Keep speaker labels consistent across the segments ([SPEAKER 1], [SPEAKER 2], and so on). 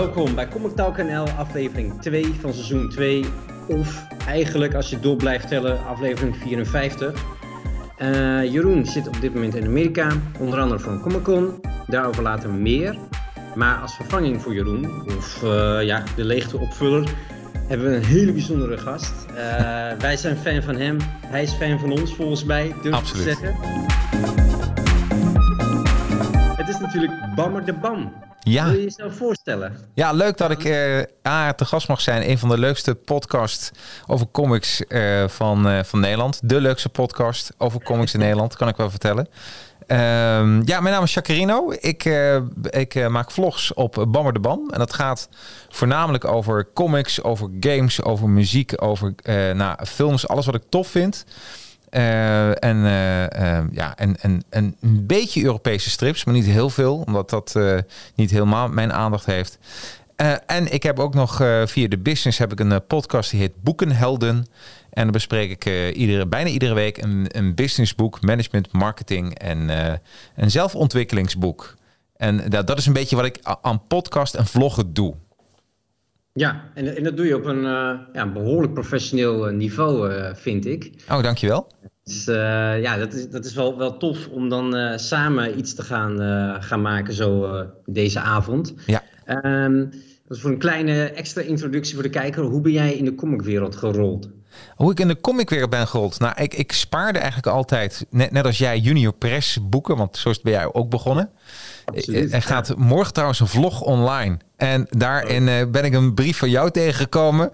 [SPEAKER 1] Welkom bij Comic Talk NL, aflevering 2 van seizoen 2. Of eigenlijk, als je door blijft tellen, aflevering 54. Uh, Jeroen zit op dit moment in Amerika, onder andere voor een Comic Con. Daarover later meer. Maar als vervanging voor Jeroen, of uh, ja, de leegteopvuller, hebben we een hele bijzondere gast. Uh, wij zijn fan van hem, hij is fan van ons volgens mij, durf
[SPEAKER 2] Absoluut.
[SPEAKER 1] te zeggen. Het is natuurlijk Bammer de Bam.
[SPEAKER 2] Ja.
[SPEAKER 1] Wil je jezelf voorstellen?
[SPEAKER 2] Ja, leuk dat ik uh, te gast mag zijn. Een van de leukste podcasts over comics uh, van, uh, van Nederland. De leukste podcast over comics in Nederland, kan ik wel vertellen. Um, ja, mijn naam is Jacarino. Ik, ik maak vlogs op Bammer de Bam. En dat gaat voornamelijk over comics, over games, over muziek, over nou, films. Alles wat ik tof vind. Uh, en, uh, uh, ja, en, en, en een beetje Europese strips, maar niet heel veel, omdat dat niet helemaal mijn aandacht heeft. en ik heb ook nog via de business heb ik een podcast die heet Boekenhelden. En dan bespreek ik iedere, bijna iedere week een, een businessboek, management, marketing en een zelfontwikkelingsboek. En dat, dat is een beetje wat ik aan podcast en vloggen doe.
[SPEAKER 1] Ja, en, en dat doe je op een, uh, ja, een behoorlijk professioneel niveau, uh, vind ik.
[SPEAKER 2] Oh, dankjewel.
[SPEAKER 1] Dus ja, dat is, dat is wel, wel tof om dan samen iets te gaan, gaan maken zo deze avond.
[SPEAKER 2] Ja.
[SPEAKER 1] Um, dat is voor een kleine extra introductie voor de kijker. Hoe ben jij in de comicwereld gerold?
[SPEAKER 2] Hoe ik in de comicwereld ben gerold? Nou, ik, ik spaarde eigenlijk altijd, net, net als jij, junior press boeken. Want zo ben jij ook begonnen.
[SPEAKER 1] Absoluut,
[SPEAKER 2] er gaat morgen trouwens een vlog online. En daarin uh, ben ik een brief van jou tegengekomen.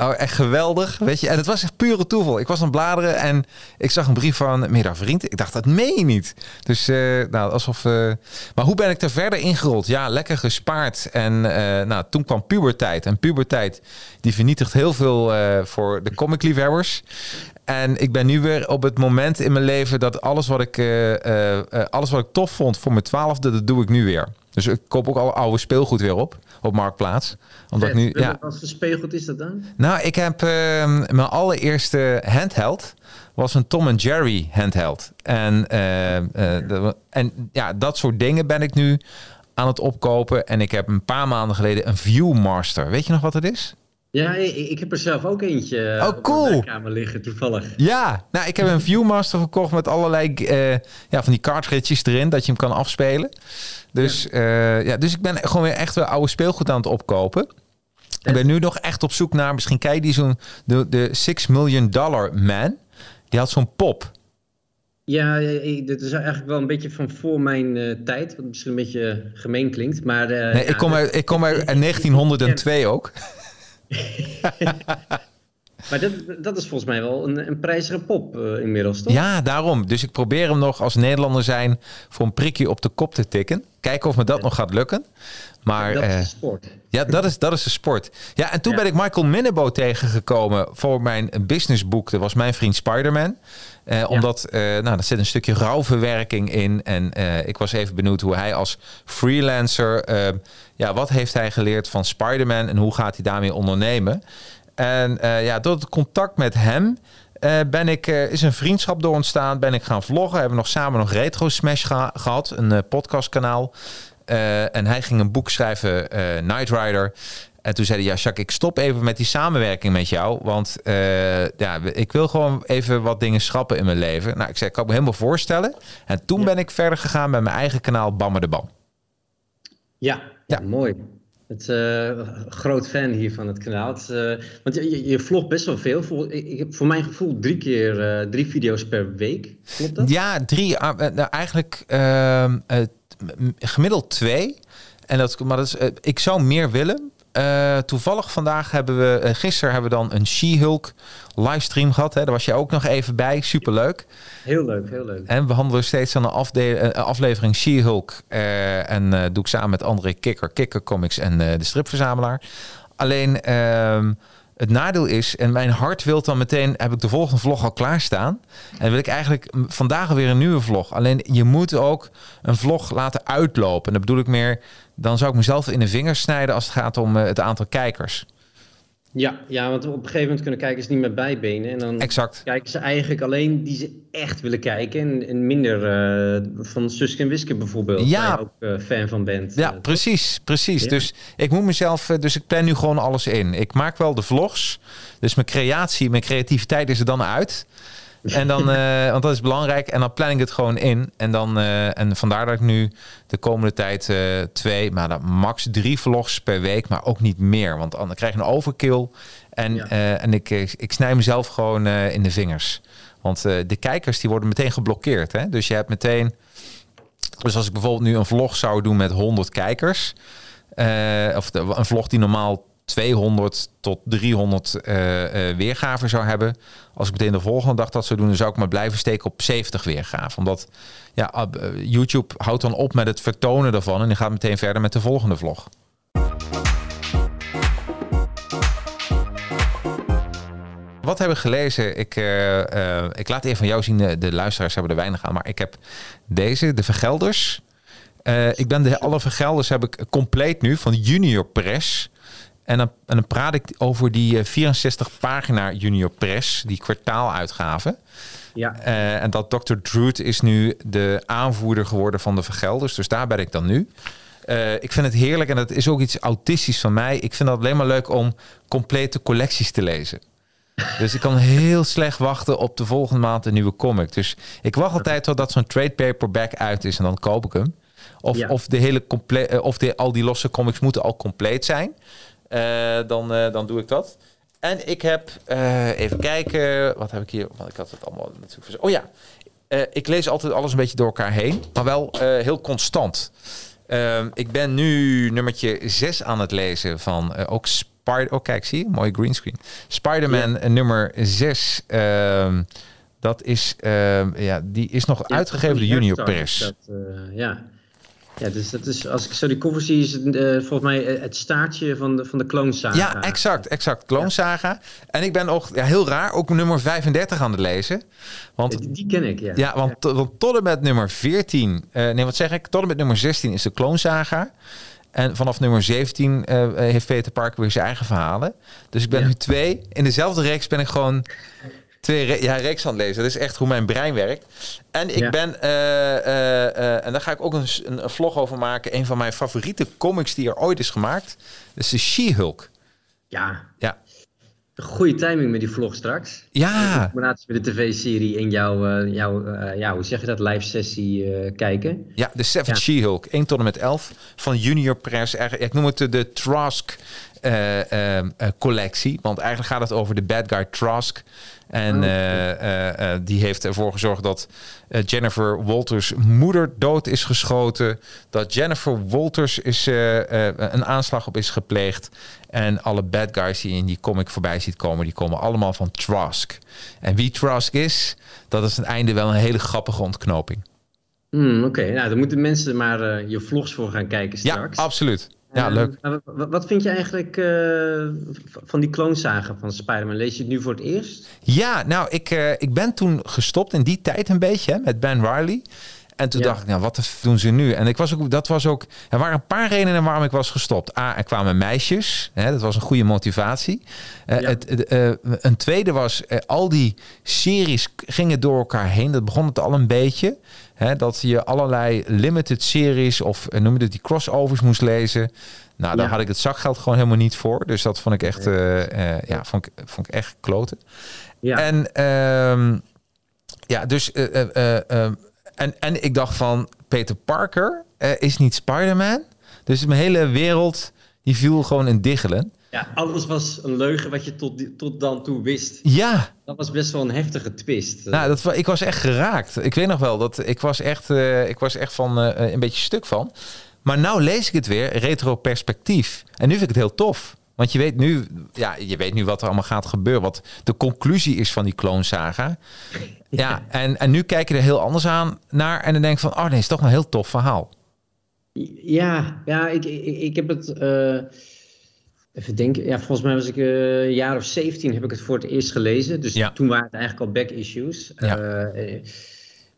[SPEAKER 2] Oh, echt geweldig, weet je. En het was echt pure toeval. Ik was aan het bladeren en ik zag een brief van Mira Vriend. Ik dacht, dat meen je niet. Dus, uh, nou, alsof... Uh... Maar hoe ben ik er verder ingerold? Ja, lekker gespaard. En nou, toen kwam puberteit. En puberteit, die vernietigt heel veel voor de comicliefhebbers. En ik ben nu weer op het moment in mijn leven dat alles wat ik, alles wat ik tof vond voor mijn twaalfde, dat doe ik nu weer. Dus ik koop ook al oude speelgoed weer op, op Marktplaats. Omdat
[SPEAKER 1] Vet.
[SPEAKER 2] nu, ja.
[SPEAKER 1] Wat voor speelgoed is dat dan?
[SPEAKER 2] Nou, ik heb uh, mijn allereerste handheld was een Tom en Jerry handheld. En, uh, uh, en ja, dat soort dingen ben ik nu aan het opkopen. En ik heb een paar maanden geleden een Viewmaster. Weet je nog wat het is?
[SPEAKER 1] Ja, ik, heb er zelf ook eentje
[SPEAKER 2] oh, cool.
[SPEAKER 1] op de kamer liggen, toevallig.
[SPEAKER 2] Ja, nou, ik heb een Viewmaster gekocht met allerlei uh, ja, van die cartridges erin, dat je hem kan afspelen. Dus, ja. Uh, ja, dus ik ben gewoon weer echt weer oude speelgoed aan het opkopen. Ik ben nu nog echt op zoek naar, misschien kijk die zo'n, de, de 6 Million Dollar Man. Die had zo'n pop.
[SPEAKER 1] Ja, dit is eigenlijk wel een beetje van voor mijn uh, tijd. Wat misschien een beetje gemeen klinkt. Maar, uh,
[SPEAKER 2] nee,
[SPEAKER 1] ja,
[SPEAKER 2] ik kom uit, ik kom uit 1902 ook.
[SPEAKER 1] maar dat, dat is volgens mij wel een, een prijzige pop uh, inmiddels, toch?
[SPEAKER 2] Ja, daarom. Dus ik probeer hem nog als Nederlander zijn voor een prikje op de kop te tikken. Kijken of me dat ja. nog gaat lukken. Maar,
[SPEAKER 1] dat is een sport.
[SPEAKER 2] Ja, dat is, dat is de sport. Ja, en toen ja. ben ik Michael Minnebo tegengekomen voor mijn businessboek. Dat was mijn vriend Spider-Man. Uh, ja. Omdat, uh, nou, daar zit een stukje rouwverwerking in. En uh, ik was even benieuwd hoe hij als freelancer... ja, wat heeft hij geleerd van Spider-Man en hoe gaat hij daarmee ondernemen? En ja, door het contact met hem... Uh, ben ik, uh, is een vriendschap door ontstaan. Ben ik gaan vloggen. Hebben we nog samen nog Retro Smash geha gehad. Een uh, podcastkanaal. en hij ging een boek schrijven, Night Rider. En toen zei hij, ja Jacques, ik stop even met die samenwerking met jou. Want ja, ik wil gewoon even wat dingen schrappen in mijn leven. Nou, ik zei, ik kan me helemaal voorstellen. En toen ja. ben ik verder gegaan met mijn eigen kanaal Bammer de Bam.
[SPEAKER 1] Ja, ja. mooi. Het, uh, groot fan hier van het kanaal. Het, uh, want je, je vlogt best wel veel. Voor, ik heb voor mijn gevoel drie keer uh, drie video's per week. Klopt dat?
[SPEAKER 2] Ja, drie. nou, eigenlijk ehm, gemiddeld twee. En dat, maar dat is, ik zou meer willen. Uh, toevallig vandaag hebben we, uh, gisteren hebben we dan een She-Hulk livestream gehad. Hè? Daar was jij ook nog even bij. Superleuk.
[SPEAKER 1] Heel leuk, heel leuk.
[SPEAKER 2] En we handelen steeds aan een afde- uh, aflevering She-Hulk. en doe ik samen met André Kikker, Kikker Comics en de stripverzamelaar. Alleen ehm, het nadeel is, en mijn hart wil dan meteen, heb ik de volgende vlog al klaarstaan. En wil ik eigenlijk vandaag alweer een nieuwe vlog. Alleen je moet ook een vlog laten uitlopen. En dat bedoel ik meer, dan zou ik mezelf in de vingers snijden als het gaat om uh, het aantal kijkers.
[SPEAKER 1] Ja, ja, want op een gegeven moment kunnen kijkers niet meer bijbenen. En dan
[SPEAKER 2] exact.
[SPEAKER 1] kijken ze eigenlijk alleen die ze echt willen kijken. En, en minder uh, van Suske en Wiske bijvoorbeeld. Ja. Waar je ook uh, fan van bent.
[SPEAKER 2] Ja, uh, precies. precies. Ja. Dus ik moet mezelf... Dus ik plan nu gewoon alles in. Ik maak wel de vlogs. Dus mijn creatie, mijn creativiteit is er dan uit. En dan, uh, want dat is belangrijk. En dan plan ik het gewoon in. En, dan, uh, en vandaar dat ik nu de komende tijd uh, twee, maar dan max drie vlogs per week, maar ook niet meer. Want dan krijg je een overkill. En, ja. en ik, ik snij mezelf gewoon in de vingers. Want de kijkers die worden meteen geblokkeerd. Hè? Dus je hebt meteen. Dus als ik bijvoorbeeld nu een vlog zou doen met 100 kijkers. of de, een vlog die normaal 200 tot 300 uh, uh, weergaven zou hebben. Als ik meteen de volgende dag dat zou doen, dan zou ik maar blijven steken op 70 weergaven. Omdat ja, uh, YouTube houdt dan op met het vertonen daarvan en die gaat meteen verder met de volgende vlog. Wat hebben we gelezen? Ik, ik laat even van jou zien, de, de luisteraars hebben er weinig aan. Maar ik heb deze, de Vergelders. ik ben de alle Vergelders heb ik compleet nu van Junior Press. En dan, en dan praat ik over die 64 pagina Junior Press, die kwartaaluitgave.
[SPEAKER 1] Ja.
[SPEAKER 2] Uh, en dat Dr. Druid is nu de aanvoerder geworden van de vergelders. Dus daar ben ik dan nu. Uh, ik vind het heerlijk en dat is ook iets autistisch van mij. Ik vind het alleen maar leuk om complete collecties te lezen. Dus ik kan heel slecht wachten op de volgende maand een nieuwe comic. Dus ik wacht altijd totdat zo'n trade paperback uit is en dan koop ik hem. Of, ja. of, de hele comple of de, al die losse comics moeten al compleet zijn. Uh, dan, uh, dan doe ik dat. En ik heb, uh, even kijken, wat heb ik hier? Want ik had het allemaal natuurlijk. Oh ja, ik lees altijd alles een beetje door elkaar heen, maar wel heel constant. Ehm, ik ben nu nummertje 6 aan het lezen van ook Spider. Oh, kijk, zie je? Mooi greenscreen. Spider-Man ja. nummer 6. Ehm, dat is, ehm, ja, die is nog ja, uitgegeven door Junior Press. Dat,
[SPEAKER 1] ja. Ja, dus dat is, als ik zo die cover zie, is het uh, volgens mij het staartje van de, van de kloonsaga.
[SPEAKER 2] Ja, exact, exact. Kloonsaga. Ja. En ik ben ook, ja, heel raar, ook nummer 35 aan het lezen. Want,
[SPEAKER 1] die, die ken ik, ja.
[SPEAKER 2] Ja, want, ja. want tot en met nummer 14, uh, nee, wat zeg ik? Tot en met nummer 16 is de kloonsaga. En vanaf nummer 17 uh, heeft Peter Parker weer zijn eigen verhalen. Dus ik ben nu twee. In dezelfde reeks ben ik gewoon twee ja, reeks aan het lezen. Dat is echt hoe mijn brein werkt. En ik ja. ben, uh, uh, uh, en daar ga ik ook een, een, vlog over maken. Een van mijn favoriete comics die er ooit is gemaakt. Dat is de She-Hulk.
[SPEAKER 1] Ja.
[SPEAKER 2] Ja.
[SPEAKER 1] Goede timing met die vlog straks.
[SPEAKER 2] Ja.
[SPEAKER 1] In combinatie met de tv-serie en jouw, jouw ja, hoe zeg je dat, live sessie kijken.
[SPEAKER 2] Ja, de Seven ja. She-Hulk. 1 tot en met 11 van Junior Press. Ik noem het de Trask uh, uh, collectie. Want eigenlijk gaat het over de bad guy Trask. En oh. die heeft ervoor gezorgd dat Jennifer Walters moeder dood is geschoten. Dat Jennifer Walters is, een aanslag op is gepleegd. En alle bad guys die in die comic voorbij ziet komen, die komen allemaal van Trask. En wie Trask is, dat is aan het einde wel een hele grappige ontknoping.
[SPEAKER 1] Mm, Oké, okay. nou dan moeten mensen maar je vlogs voor gaan kijken straks.
[SPEAKER 2] Ja, absoluut. Ja, leuk.
[SPEAKER 1] Uh, wat vind je eigenlijk uh, van die kloonzagen van Spider-Man? Lees je het nu voor het eerst?
[SPEAKER 2] Ja, nou, ik, uh, ik ben toen gestopt in die tijd een beetje hè, met Ben Riley. En toen ja. dacht ik, nou, wat doen ze nu? En ik was ook, dat was ook, er waren een paar redenen waarom ik was gestopt. A, er kwamen meisjes. Hè, dat was een goede motivatie. Uh, ja. het, uh, een tweede was, uh, al die series gingen door elkaar heen. Dat begon het al een beetje. Hè, dat je allerlei limited series of noem je het, die crossovers moest lezen. Nou, daar ja. had ik het zakgeld gewoon helemaal niet voor. Dus dat vond ik echt, ja, vond ik, vond ik echt kloten.
[SPEAKER 1] Ja.
[SPEAKER 2] En um, ja, dus en, en ik dacht van, Peter Parker uh, is niet Spider-Man. Dus mijn hele wereld, die viel gewoon in diggelen.
[SPEAKER 1] Ja, alles was een leugen wat je tot, tot dan toe wist.
[SPEAKER 2] Ja.
[SPEAKER 1] Dat was best wel een heftige twist.
[SPEAKER 2] Nou, dat, ik was echt geraakt. Ik weet nog wel, dat ik was echt, uh, ik was echt van uh, een beetje stuk van. Maar nou lees ik het weer, retro perspectief. En nu vind ik het heel tof. Want je weet nu, ja, je weet nu wat er allemaal gaat gebeuren. Wat de conclusie is van die kloonsaga. Ja, ja en, en nu kijk je er heel anders aan naar. En dan denk je van, oh nee, is toch een heel tof verhaal.
[SPEAKER 1] Ja, ja ik, ik, ik heb het... Uh, even denken. Ja, volgens mij was ik uh, een jaar of 17 heb ik het voor het eerst gelezen. Dus ja. toen waren het eigenlijk al back issues. Ja. Uh,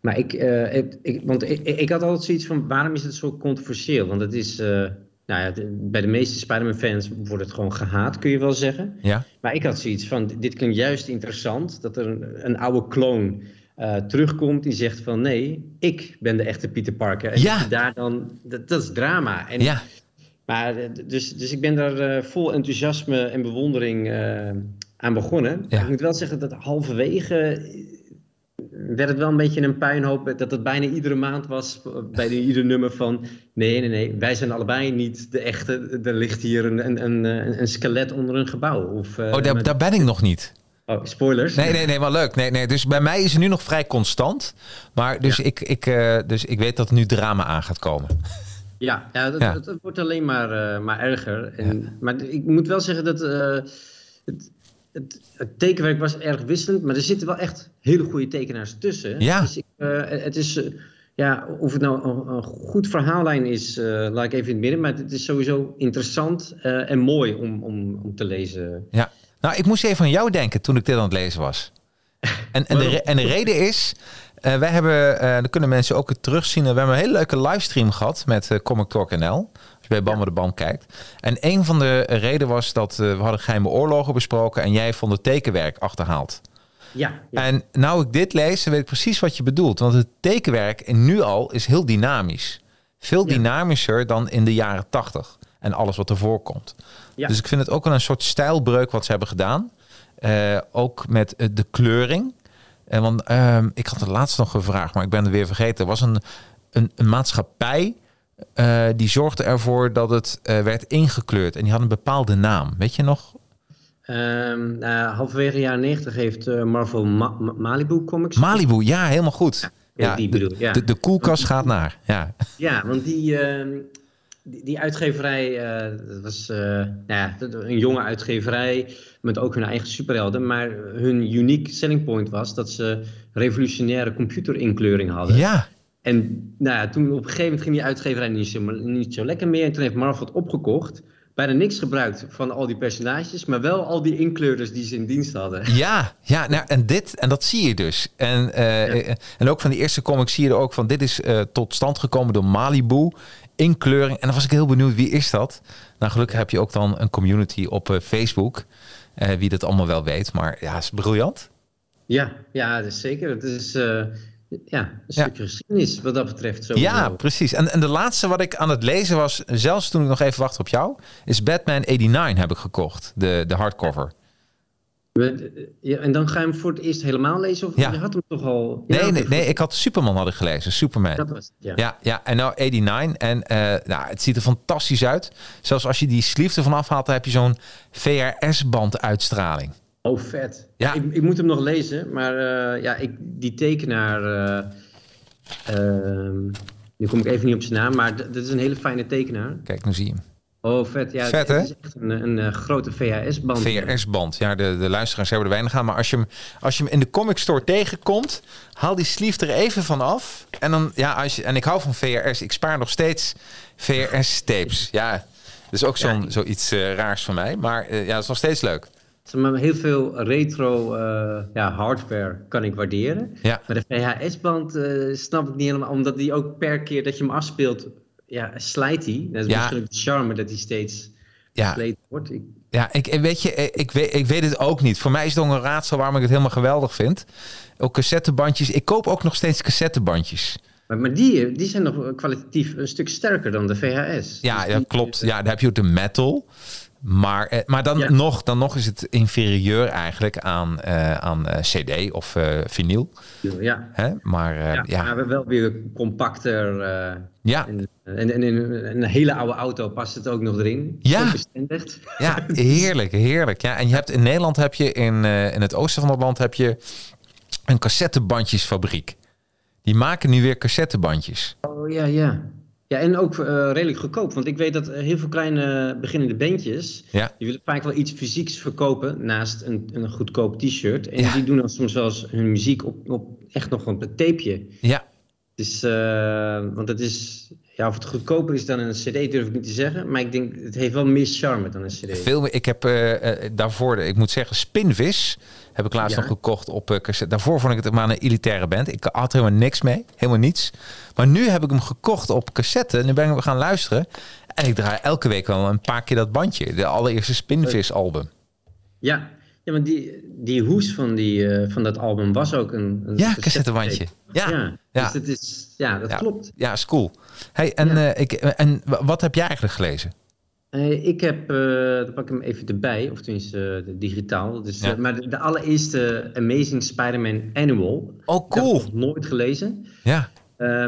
[SPEAKER 1] maar ik, ik, ik, want ik, ik had altijd zoiets van, waarom is het zo controversieel? Want het is nou ja, bij de meeste Spider-Man-fans wordt het gewoon gehaat, kun je wel zeggen.
[SPEAKER 2] Ja.
[SPEAKER 1] Maar ik had zoiets van, dit klinkt juist interessant, dat er een, een oude kloon uh, terugkomt die zegt van nee, ik ben de echte Peter Parker. En
[SPEAKER 2] ja.
[SPEAKER 1] daar dan, dat, dat, is drama. En,
[SPEAKER 2] ja.
[SPEAKER 1] Maar, dus, dus ik ben daar uh, vol enthousiasme en bewondering uh, aan begonnen.
[SPEAKER 2] Ja.
[SPEAKER 1] Ik moet wel zeggen dat halverwege werd het wel een beetje een puinhoop. Dat het bijna iedere maand was bij de, ieder nummer van... Nee, nee, nee, wij zijn allebei niet de echte. Er ligt hier een, een, een, een skelet onder een gebouw. Of,
[SPEAKER 2] oh, daar, daar ben ik nog niet.
[SPEAKER 1] Oh, spoilers.
[SPEAKER 2] Nee, nee, nee, maar leuk. Nee, nee, dus bij mij is het nu nog vrij constant. Maar dus,
[SPEAKER 1] Ja.
[SPEAKER 2] ik, ik, uh, dus ik weet dat er nu drama aan gaat komen.
[SPEAKER 1] Ja, ja, dat,
[SPEAKER 2] Ja.
[SPEAKER 1] dat- dat wordt alleen maar, uh, maar erger. En, Maar ik moet wel zeggen dat het, het, het tekenwerk was erg wisselend, maar er zitten wel echt hele goede tekenaars tussen.
[SPEAKER 2] Ja.
[SPEAKER 1] Dus ik, uh, het is, uh, ja, of het nou een, een goed verhaallijn is, uh, laat ik even in het midden, maar het is sowieso interessant en mooi om, om, om te lezen.
[SPEAKER 2] Ja. Nou, ik moest even aan jou denken toen ik dit aan het lezen was. En, en, de, en de reden is, eh, wij hebben, eh dan kunnen mensen ook het terugzien. We hebben een hele leuke livestream gehad met eh, Comic Talk NL. Je bij Bam de Band kijkt. En een van de redenen was dat eh, we hadden geheime oorlogen besproken en jij vond het tekenwerk achterhaald.
[SPEAKER 1] Ja, ja.
[SPEAKER 2] En nou ik dit lees, dan weet ik precies wat je bedoelt. Want het tekenwerk en nu al is heel dynamisch. Veel
[SPEAKER 1] Ja.
[SPEAKER 2] dynamischer dan in de jaren tachtig. En alles wat ervoor komt.
[SPEAKER 1] Ja.
[SPEAKER 2] Dus ik vind het ook wel een soort stijlbreuk wat ze hebben gedaan. Eh, ook met eh, de kleuring. En want ehm, ik had het laatst nog gevraagd, maar ik ben het weer vergeten. Er was een, een, een maatschappij eh, die zorgde ervoor dat het eh, werd ingekleurd. En die had een bepaalde naam. Weet je nog?
[SPEAKER 1] Ehm, nou, halverwege de jaren 90 heeft eh, Marvel Ma- Ma- Malibu Comics.
[SPEAKER 2] Malibu, ja, helemaal goed.
[SPEAKER 1] Ja, die
[SPEAKER 2] de,
[SPEAKER 1] bedoel ja.
[SPEAKER 2] de, de koelkast gaat naar. Ja,
[SPEAKER 1] Ja, want die, ehm, die, die uitgeverij, dat was nou ja, een jonge uitgeverij met ook hun eigen superhelden. Maar hun unique selling point was dat ze revolutionaire computerinkleuring hadden.
[SPEAKER 2] ja.
[SPEAKER 1] En nou ja, toen op een gegeven moment ging die uitgeverij niet zo, niet zo lekker meer. En toen heeft Marvel het opgekocht. Bijna niks gebruikt van al die personages, maar wel al die inkleurders die ze in dienst hadden.
[SPEAKER 2] Ja, ja nou, en dit, en dat zie je dus. En, eh, en ook van die eerste comics zie je er ook van, dit is eh, tot stand gekomen door Malibu, inkleuring. En dan was ik heel benieuwd, wie is dat? Nou, gelukkig heb je ook dan een community op eh, Facebook, eh, wie dat allemaal wel weet. Maar ja, het is briljant.
[SPEAKER 1] Ja, ja, dat is zeker. Het is eh, ja, een
[SPEAKER 2] Ja.
[SPEAKER 1] stukje geschiedenis wat dat betreft.
[SPEAKER 2] Ja, precies. En, en de laatste wat ik aan het lezen was, zelfs toen ik nog even wachtte op jou, is Batman 89 heb ik gekocht, de, de hardcover.
[SPEAKER 1] Ja, en dan ga je hem voor het eerst helemaal lezen? Of
[SPEAKER 2] Ja.
[SPEAKER 1] je had hem toch al...
[SPEAKER 2] Nee, nee, nee, ik had Superman had ik gelezen, Superman.
[SPEAKER 1] Dat was het, ja.
[SPEAKER 2] Ja, ja, en nou 89. En eh, nou, het ziet er fantastisch uit. Zelfs als je die sleeve ervan afhaalt, dan heb je zo'n VRS-band uitstraling.
[SPEAKER 1] Oh, vet.
[SPEAKER 2] Ja.
[SPEAKER 1] Ik, ik moet hem nog lezen, maar eh, ja, ik, die tekenaar... eh, ehm, nu kom ik even niet op zijn naam, maar dat is een hele fijne tekenaar.
[SPEAKER 2] Kijk, nu zie je hem.
[SPEAKER 1] Oh, vet. Ja,
[SPEAKER 2] Vet,
[SPEAKER 1] het, is echt een, een, eh, grote VHS-band.
[SPEAKER 2] VRS-band. Ja, de, de luisteraars hebben er weinig aan. Maar als je, hem, als je hem in de comic store tegenkomt, haal die sleeve er even van af. En dan, ja, als je, en ik hou van VRS. Ik spaar nog steeds VRS-tapes. Ja, dat is ook zo'n,
[SPEAKER 1] Ja.
[SPEAKER 2] zoiets raars van mij. Maar ja, het is nog steeds leuk.
[SPEAKER 1] Heel veel retro eh, ja, hardware kan ik waarderen.
[SPEAKER 2] Ja.
[SPEAKER 1] Maar de VHS-band eh, snap ik niet helemaal, omdat die ook per keer dat je hem afspeelt, ja, slijt hij. Dat is
[SPEAKER 2] Ja.
[SPEAKER 1] misschien ook de charme dat hij steeds
[SPEAKER 2] Ja.
[SPEAKER 1] wordt. Ik,
[SPEAKER 2] Ja, ik, weet je, ik, weet, ik weet het ook niet. Voor mij is het ook een raadsel waarom ik het helemaal geweldig vind. Ook cassettebandjes. Ik koop ook nog steeds cassettebandjes.
[SPEAKER 1] maar maar die, die zijn nog kwalitatief een stuk sterker dan de VHS.
[SPEAKER 2] Ja,
[SPEAKER 1] Dus die-
[SPEAKER 2] klopt. Ja, daar heb je ook de metal. Maar, eh, maar dan,
[SPEAKER 1] Ja.
[SPEAKER 2] nog, dan nog is het inferieur eigenlijk aan, eh, aan eh, CD of vinyl.
[SPEAKER 1] Ja,
[SPEAKER 2] Hè? Maar eh,
[SPEAKER 1] ja,
[SPEAKER 2] ja,
[SPEAKER 1] maar wel weer compacter.
[SPEAKER 2] ja,
[SPEAKER 1] en, en, en in een hele oude auto past het ook nog erin.
[SPEAKER 2] Ja.
[SPEAKER 1] Bestendigd.
[SPEAKER 2] ja, heerlijk, heerlijk. Ja, en je hebt in Nederland heb je in, in het oosten van het land heb je een cassettebandjesfabriek. Die maken nu weer cassettebandjes.
[SPEAKER 1] Oh ja, ja. Ja, en ook eh, redelijk goedkoop. Want ik weet dat eh, heel veel kleine beginnende bandjes...
[SPEAKER 2] Ja.
[SPEAKER 1] die willen vaak wel iets fysieks verkopen... naast een, een goedkoop t-shirt. En
[SPEAKER 2] Ja.
[SPEAKER 1] die doen dan soms wel eens hun muziek op, op echt nog een tapeje.
[SPEAKER 2] Ja,
[SPEAKER 1] Dus, eh, want het is... Ja, of het goedkoper is dan een cd durf ik niet te zeggen. Maar ik denk, het heeft wel meer charme dan een cd.
[SPEAKER 2] Veel meer. Ik heb daarvoor, ik moet zeggen, Spinvis heb ik laatst
[SPEAKER 1] Ja.
[SPEAKER 2] nog gekocht op eh, cassette. Daarvoor vond ik het maar een elitaire band. Ik had helemaal niks mee, helemaal niets. Maar nu heb ik hem gekocht op cassette. Nu ben ik gaan luisteren. En ik draai elke week wel een paar keer dat bandje. De allereerste Spinvis album.
[SPEAKER 1] Ja, ja maar die, die hoes van, die, uh, van dat album was ook een... een
[SPEAKER 2] ja, cassettebandje. Ja,
[SPEAKER 1] ja,
[SPEAKER 2] ja.
[SPEAKER 1] Dus dat is, ja, dat
[SPEAKER 2] ja.
[SPEAKER 1] klopt.
[SPEAKER 2] Ja, is cool. Hey, en,
[SPEAKER 1] Ja.
[SPEAKER 2] eh, ik, en wat heb jij eigenlijk gelezen?
[SPEAKER 1] Eh, ik heb, eh dan pak ik hem even erbij, of tenminste eh, digitaal. Dus,
[SPEAKER 2] Ja.
[SPEAKER 1] maar de, de allereerste Amazing Spider-Man Annual.
[SPEAKER 2] Oh,
[SPEAKER 1] Dat
[SPEAKER 2] cool.
[SPEAKER 1] heb ik nooit gelezen.
[SPEAKER 2] Ja.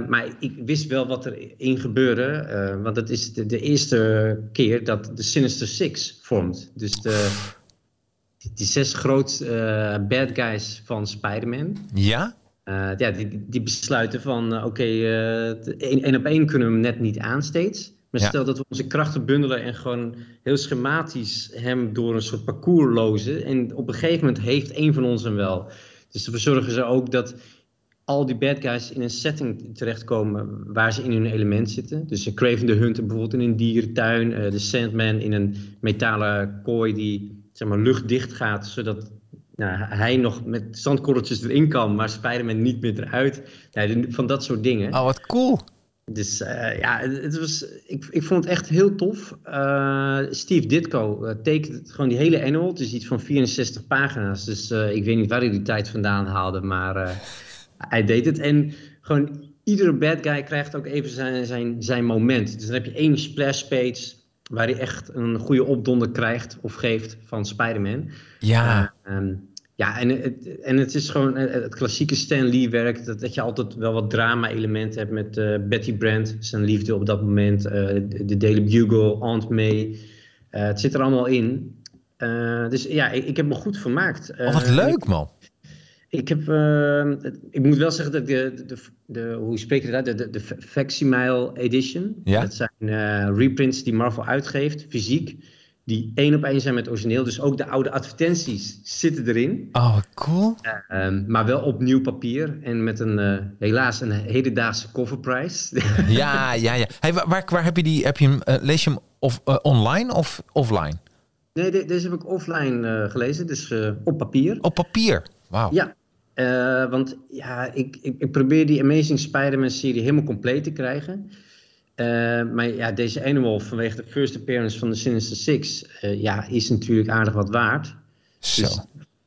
[SPEAKER 1] Maar ik wist wel wat er in gebeurde. want het is de, de eerste keer dat de Sinister Six vormt. Dus de, die zes grootste bad guys van Spider-Man.
[SPEAKER 2] Ja?
[SPEAKER 1] Ja, die, die besluiten van, oké, t- één één op één kunnen we hem net niet aan steeds. Maar
[SPEAKER 2] Ja.
[SPEAKER 1] stel dat we onze krachten bundelen en gewoon heel schematisch hem door een soort parcours lozen. En op een gegeven moment heeft één van ons hem wel. Dus dan zorgen ze ook dat al die bad guys in een setting terechtkomen waar ze in hun element zitten. Dus de Craven the Hunter bijvoorbeeld in een dierentuin. eh, de Sandman in een metalen kooi die zeg maar, luchtdicht gaat, zodat nou, hij nog met zandkorreltjes erin kan, maar Spider-Man niet meer eruit. De- van dat soort dingen.
[SPEAKER 2] Oh, wat cool.
[SPEAKER 1] Dus eh, ja, het was, ik, ik vond het echt heel tof. Eh, Steve Ditko eh, tekent gewoon die hele annual. Het is iets van 64 pagina's. Dus ik weet niet waar hij die tijd vandaan haalde, maar hij deed het. En gewoon iedere bad guy krijgt ook even zijn, zijn, zijn moment. Dus dan heb je één splash page waar hij echt een goede opdonder krijgt of geeft van Spider-Man.
[SPEAKER 2] Ja.
[SPEAKER 1] Eh, ehm, ja, en het, en het is gewoon eh, het klassieke Stan Lee werk. Dat, dat je altijd wel wat drama-elementen hebt met eh, Betty Brant, zijn liefde op dat moment. eh, de, Daily Bugle, Aunt May. Het zit er allemaal in. Dus ja, ik, ik heb me goed vermaakt.
[SPEAKER 2] Oh, wat leuk, man.
[SPEAKER 1] ik heb, ik moet wel zeggen dat de, de, de, hoe spreek je dat uit? De, de, de Facsimile Edition.
[SPEAKER 2] Ja.
[SPEAKER 1] Dat zijn reprints die Marvel uitgeeft, fysiek. Die één op één zijn met het origineel. Dus ook de oude advertenties zitten erin.
[SPEAKER 2] Oh, cool.
[SPEAKER 1] Ehm, maar wel op nieuw papier. En met een, eh, helaas een hedendaagse coverprijs.
[SPEAKER 2] Ja, ja, ja. Hey, waar, waar, heb je die? Heb je hem, eh, lees je hem of, eh, online of offline?
[SPEAKER 1] nee, de- deze heb ik offline gelezen. Dus op papier.
[SPEAKER 2] Op papier. Wauw.
[SPEAKER 1] Ja, want ja, ik, ik, ik probeer die Amazing Spider-Man serie helemaal compleet te krijgen. Eh, maar ja, deze annual vanwege de first appearance van de Sinister Six, eh, ja, is natuurlijk aardig wat waard.
[SPEAKER 2] Zo.
[SPEAKER 1] Dus,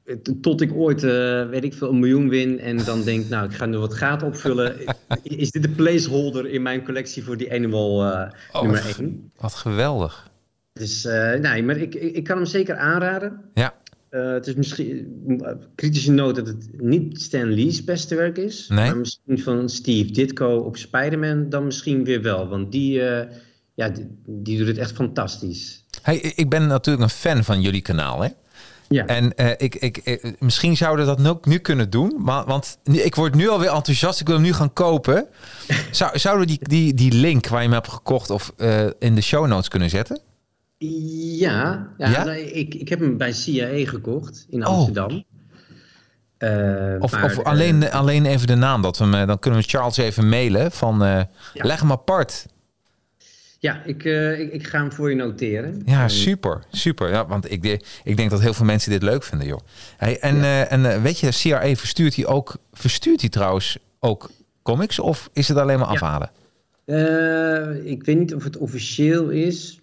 [SPEAKER 1] eh, tot ik ooit, weet ik veel, een miljoen win en dan denk, nou, ik ga nu wat gaten opvullen. is dit de placeholder in mijn collectie voor die annual eh,
[SPEAKER 2] Oh,
[SPEAKER 1] nummer
[SPEAKER 2] wat-
[SPEAKER 1] 1?
[SPEAKER 2] Wat geweldig.
[SPEAKER 1] Dus nee, maar ik, ik, ik kan hem zeker aanraden.
[SPEAKER 2] Ja.
[SPEAKER 1] Eh, het is misschien uh, kritische noot dat het niet Stan Lee's beste werk is.
[SPEAKER 2] Nee.
[SPEAKER 1] Maar misschien van Steve Ditko op Spider-Man dan misschien weer wel. Want die, eh, ja, die, die doet het echt fantastisch.
[SPEAKER 2] Hey, ik ben natuurlijk een fan van jullie kanaal, hè?
[SPEAKER 1] Ja,
[SPEAKER 2] En eh, ik, ik, ik- misschien zouden we dat nu, nu kunnen doen. Maar, want ik word nu alweer enthousiast. Ik wil hem nu gaan kopen. Zou, zouden we die, die, die link waar je hem hebt gekocht of eh, in de show notes kunnen zetten?
[SPEAKER 1] Ja, ja,
[SPEAKER 2] Ja?
[SPEAKER 1] nou, ik, ik heb hem bij CIA gekocht in
[SPEAKER 2] Oh.
[SPEAKER 1] Amsterdam. Eh,
[SPEAKER 2] Of,
[SPEAKER 1] maar,
[SPEAKER 2] of
[SPEAKER 1] eh,
[SPEAKER 2] alleen, alleen even de naam. Dat we hem, eh, dan kunnen we Charles even mailen. Van,
[SPEAKER 1] Ja.
[SPEAKER 2] Leg hem apart.
[SPEAKER 1] ja, ik, ik, ik ga hem voor je noteren.
[SPEAKER 2] Ja, super. Super. Ja, want ik, de- ik denk dat heel veel mensen dit leuk vinden, joh. Hey, en en weet je, CRA verstuurt hij ook... Verstuurt hij trouwens ook comics? Of is het alleen maar afhalen?
[SPEAKER 1] Ik weet niet of het officieel is.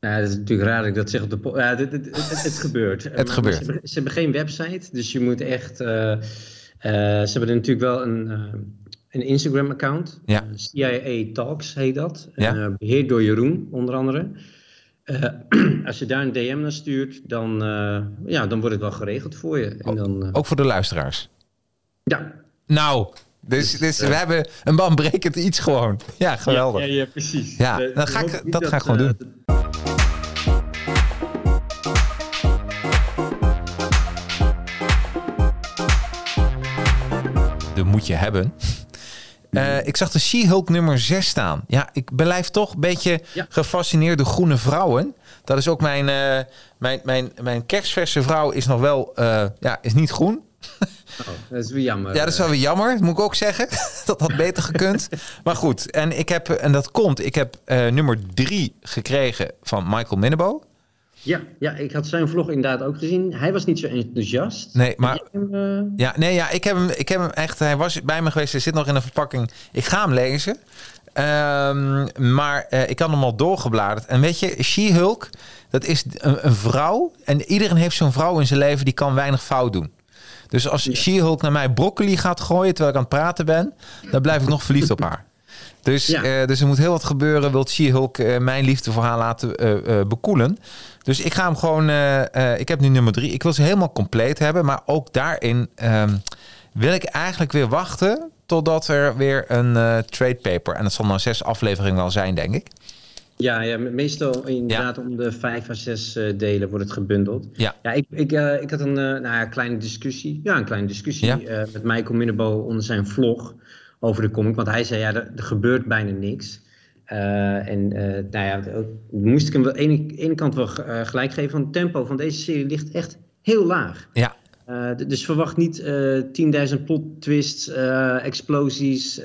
[SPEAKER 1] Nou, dat is natuurlijk raar dat ik dat zeg op de Ja, het, het, het, het gebeurt.
[SPEAKER 2] Het gebeurt.
[SPEAKER 1] Ze hebben, ze hebben geen website, dus je moet echt... eh, eh, ze hebben natuurlijk wel een, eh, een Instagram-account.
[SPEAKER 2] Ja.
[SPEAKER 1] Eh, CIA Talks heet dat.
[SPEAKER 2] Ja.
[SPEAKER 1] Eh, beheerd door Jeroen, onder andere. Eh, als je daar een DM naar stuurt, dan, eh, ja, dan wordt het wel geregeld voor je. En dan, eh,
[SPEAKER 2] Ook voor de luisteraars?
[SPEAKER 1] ja.
[SPEAKER 2] Nou, dus, dus we hebben een baanbrekend iets gewoon. Ja, geweldig.
[SPEAKER 1] Ja, ja, ja, precies.
[SPEAKER 2] Ja,
[SPEAKER 1] Eh,
[SPEAKER 2] dan ga ik- dat ga ik gewoon
[SPEAKER 1] eh,
[SPEAKER 2] doen. De moet je hebben. Eh, ik zag de She-Hulk nummer 6 staan. Ja, ik blijf toch een beetje
[SPEAKER 1] Ja.
[SPEAKER 2] gefascineerd door groene vrouwen. Dat is ook mijn, eh, mijn, mijn, mijn kerstverse vrouw is nog wel, eh, ja, is niet groen.
[SPEAKER 1] Oh, dat is weer jammer.
[SPEAKER 2] Ja, dat is wel weer jammer, moet ik ook zeggen. dat had beter gekund. Maar goed, en, ik heb, en dat komt, ik heb eh, nummer 3 gekregen van Michael Minnebo.
[SPEAKER 1] Ja, ja, ik had zijn vlog inderdaad ook gezien. Hij was niet zo enthousiast.
[SPEAKER 2] Nee, maar
[SPEAKER 1] hem, eh,
[SPEAKER 2] Ja, nee, ja, ik heb hem, ik heb hem echt. Hij was bij me geweest. Hij zit nog in een verpakking. Ik ga hem lezen. Ehm, maar uh, ik had hem al doorgebladerd. En weet je, She-Hulk, dat is een, een, vrouw. En iedereen heeft zo'n vrouw in zijn leven die kan weinig fout doen. Dus als She-Hulk naar mij broccoli gaat gooien terwijl ik aan het praten ben, dan blijf ik nog verliefd op haar. Dus, uh, dus er moet heel wat gebeuren. Wilt She-Hulk uh, mijn liefde voor haar laten uh, bekoelen. Dus ik ga hem gewoon... ik heb nu nummer drie. Ik wil ze helemaal compleet hebben. Maar ook daarin um, wil ik eigenlijk weer wachten... totdat er weer een trade paper... en dat zal nou zes afleveringen wel zijn, denk ik.
[SPEAKER 1] Ja, ja meestal inderdaad ja. om de vijf à zes uh, delen wordt het gebundeld.
[SPEAKER 2] Ja,
[SPEAKER 1] ja ik, ik, uh, ik had een uh, nou ja, kleine discussie. Ja, een kleine discussie met Michael Minnebo onder zijn vlog over de comic. Want hij zei, ja, er, er gebeurt bijna niks. en nou ja, moest ik hem wel aan de ene, ene kant wel gelijk geven. Want het tempo van deze serie ligt echt heel laag.
[SPEAKER 2] Ja.
[SPEAKER 1] Uh, dus verwacht niet uh, 10.000 plot twists, uh, explosies,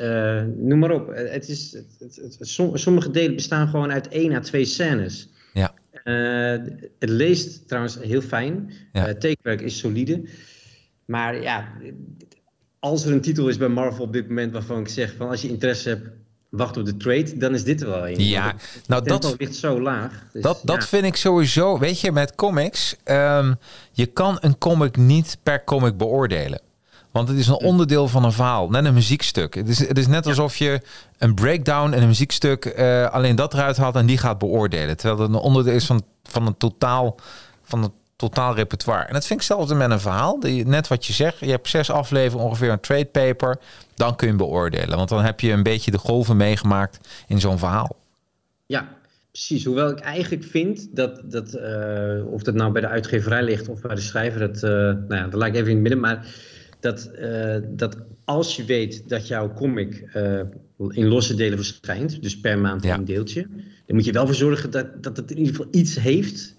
[SPEAKER 1] noem maar op. het is, het, het, som, sommige delen bestaan gewoon uit één à twee scènes.
[SPEAKER 2] Ja.
[SPEAKER 1] het leest trouwens heel fijn.
[SPEAKER 2] Ja.
[SPEAKER 1] het tekenwerk is solide. Maar ja, als er een titel is bij Marvel op dit moment waarvan ik zeg van als je interesse hebt, wacht op de trade, dan is dit er wel een.
[SPEAKER 2] Ja, nou dat
[SPEAKER 1] ligt zo laag.
[SPEAKER 2] Dus, dat, dat ja. vind ik sowieso. Weet je, met comics, um, je kan een comic niet per comic beoordelen. Want het is een onderdeel van een verhaal, net een muziekstuk. Het is, het is net alsof je een breakdown en een muziekstuk uh, alleen dat eruit haalt en die gaat beoordelen. Terwijl het een onderdeel is van, van een totaal van een totaal repertoire. En dat vind ik zelfs met een verhaal. Net wat je zegt, je hebt zes afleveringen ongeveer een trade paper. Dan kun je hem beoordelen. Want dan heb je een beetje de golven meegemaakt in zo'n verhaal.
[SPEAKER 1] Ja, precies. Hoewel ik eigenlijk vind dat, dat uh, of dat nou bij de uitgeverij ligt of bij de schrijver, dat, uh, nou ja, dat laat ik even in het midden. Maar dat, uh, dat als je weet dat jouw comic in losse delen verschijnt, dus per maand ja. een deeltje, dan moet je wel voor zorgen dat, dat het in ieder geval iets heeft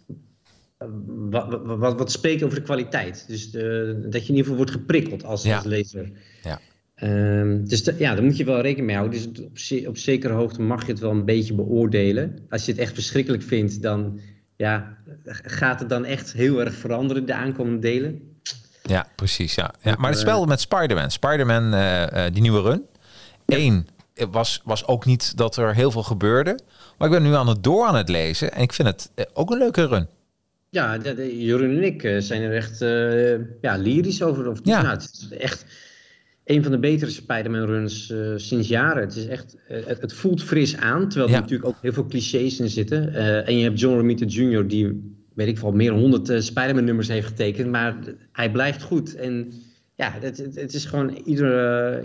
[SPEAKER 1] wat, wat, wat spreekt over de kwaliteit. Dus de, dat je in ieder geval wordt geprikkeld als,
[SPEAKER 2] ja.
[SPEAKER 1] als lezer.
[SPEAKER 2] Ja.
[SPEAKER 1] Um, dus de, ja, daar moet je wel rekening mee houden. Dus op, ze, op zekere hoogte mag je het wel een beetje beoordelen. Als je het echt verschrikkelijk vindt, dan ja, gaat het dan echt heel erg veranderen, de aankomende delen.
[SPEAKER 2] Ja, precies. Ja. Ja, maar het spel met Spider-Man. Spider-Man, uh, uh, die nieuwe run. Eén ja. was, was ook niet dat er heel veel gebeurde. Maar ik ben nu aan het door aan het lezen. En ik vind het uh, ook een leuke run.
[SPEAKER 1] Ja, de, de, Jeroen en ik uh, zijn er echt uh, ja, lyrisch over. Of,
[SPEAKER 2] ja.
[SPEAKER 1] Nou, het is echt een van de betere Spider-Man runs uh, sinds jaren. Het, is echt, het, het, voelt fris aan, terwijl
[SPEAKER 2] ja.
[SPEAKER 1] er natuurlijk ook heel veel clichés in zitten. en je hebt John Romita Jr., die, weet ik wel, meer dan 100 Spider-Man nummers heeft getekend. Maar hij blijft goed. En ja, het, het, het is gewoon iedere...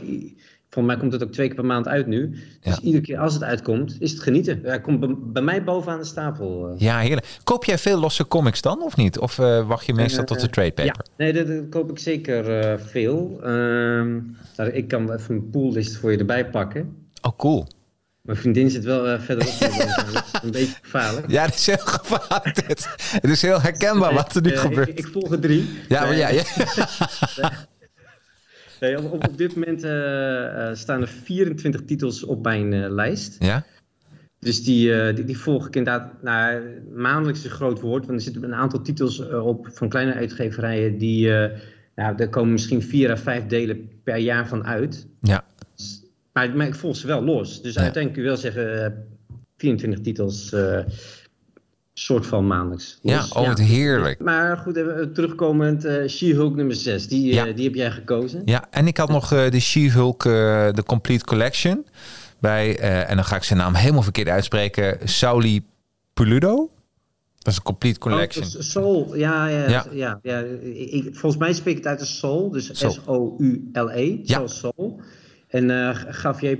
[SPEAKER 1] Volgens mij komt het ook twee keer per maand uit nu. Dus
[SPEAKER 2] ja.
[SPEAKER 1] iedere keer als het uitkomt, is het genieten. Hij komt bij mij bovenaan de stapel.
[SPEAKER 2] Ja, heerlijk. Koop jij veel losse comics dan, of niet? Of uh, wacht je meestal uh, tot de trade paper?
[SPEAKER 1] Ja, nee, dat, dat koop ik zeker uh, veel. Um, ik kan even een poollist voor je erbij pakken.
[SPEAKER 2] Oh, cool.
[SPEAKER 1] Mijn vriendin zit wel verderop. dat is een beetje gevaarlijk.
[SPEAKER 2] Ja, dat is heel gevaarlijk. Het is heel herkenbaar wat er nu gebeurt.
[SPEAKER 1] Ik, ik volg er drie.
[SPEAKER 2] Ja, maar ja. ja.
[SPEAKER 1] Nee, op, op, dit moment uh, uh, staan er 24 titels op mijn uh, lijst.
[SPEAKER 2] Ja?
[SPEAKER 1] Dus die, die, die, volg ik inderdaad. Nou, maandelijks is een groot woord, want er zitten een aantal titels op van kleine uitgeverijen. Die, nou, daar komen misschien vier à vijf delen per jaar van uit.
[SPEAKER 2] Ja.
[SPEAKER 1] Dus, maar, maar, ik volg ze wel los. Dus ja. uiteindelijk kun je wel zeggen 24 titels soort van maandelijks.
[SPEAKER 2] Ja, oh, ja. heerlijk.
[SPEAKER 1] Maar goed, even terugkomend, uh, She-Hulk nummer 6, die, ja. uh, die heb jij gekozen.
[SPEAKER 2] Ja, en ik had nog uh, de She-Hulk, de Complete Collection, bij, en dan ga ik zijn naam helemaal verkeerd uitspreken, Sauli Puludo. Dat is een Complete Collection.
[SPEAKER 1] Oh, Soul, ja, ja, ja. ja, ja. Ik, volgens mij spreek ik het uit als Soul, dus S-O-U-L-E,
[SPEAKER 2] ja.
[SPEAKER 1] Soul. En Javier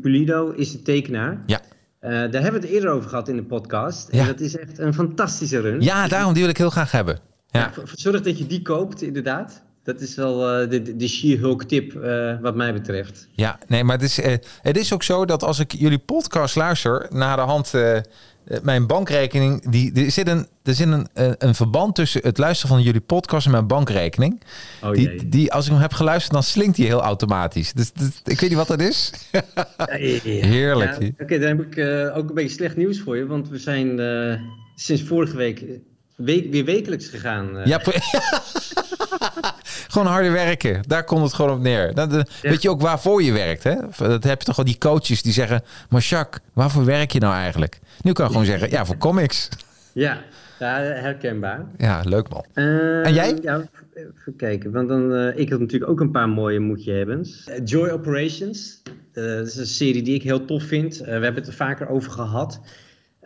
[SPEAKER 1] Pulido is de tekenaar.
[SPEAKER 2] Ja.
[SPEAKER 1] Uh, daar hebben we het eerder over gehad in de podcast.
[SPEAKER 2] Ja.
[SPEAKER 1] En dat is echt een fantastische run.
[SPEAKER 2] Ja, daarom die wil ik heel graag hebben. Ja.
[SPEAKER 1] ja zorg dat je die koopt, inderdaad. Dat is wel uh, de, de She-Hulk tip uh, wat mij betreft.
[SPEAKER 2] Ja, nee, maar het is, het is ook zo dat als ik jullie podcast luister, na de hand mijn bankrekening, die, er zit, een, er zit een, een verband tussen het luisteren van jullie podcast en mijn bankrekening.
[SPEAKER 1] Oh,
[SPEAKER 2] die, die, als ik hem heb geluisterd, dan slinkt die heel automatisch. Dus, dus ik weet niet wat dat is.
[SPEAKER 1] ja, ja,
[SPEAKER 2] Heerlijk.
[SPEAKER 1] Oké, okay, dan heb ik uh, ook een beetje slecht nieuws voor je, want we zijn uh, sinds vorige week, week weer wekelijks gegaan. Uh.
[SPEAKER 2] Ja, Gewoon harder werken. Daar komt het gewoon op neer. Dat, Weet je ook waarvoor je werkt, hè? Dat heb je toch al die coaches die zeggen... Maar Jacques, waarvoor werk je nou eigenlijk? Nu kan je gewoon zeggen, ja, voor comics.
[SPEAKER 1] Ja, ja herkenbaar.
[SPEAKER 2] Ja, leuk man.
[SPEAKER 1] Eh,
[SPEAKER 2] En jij?
[SPEAKER 1] Ja, even kijken. Want dan, eh, ik had natuurlijk ook een paar mooie moetje hebbens. Eh, Joy Operations. Dat is een serie die ik heel tof vind. We hebben het er vaker over gehad.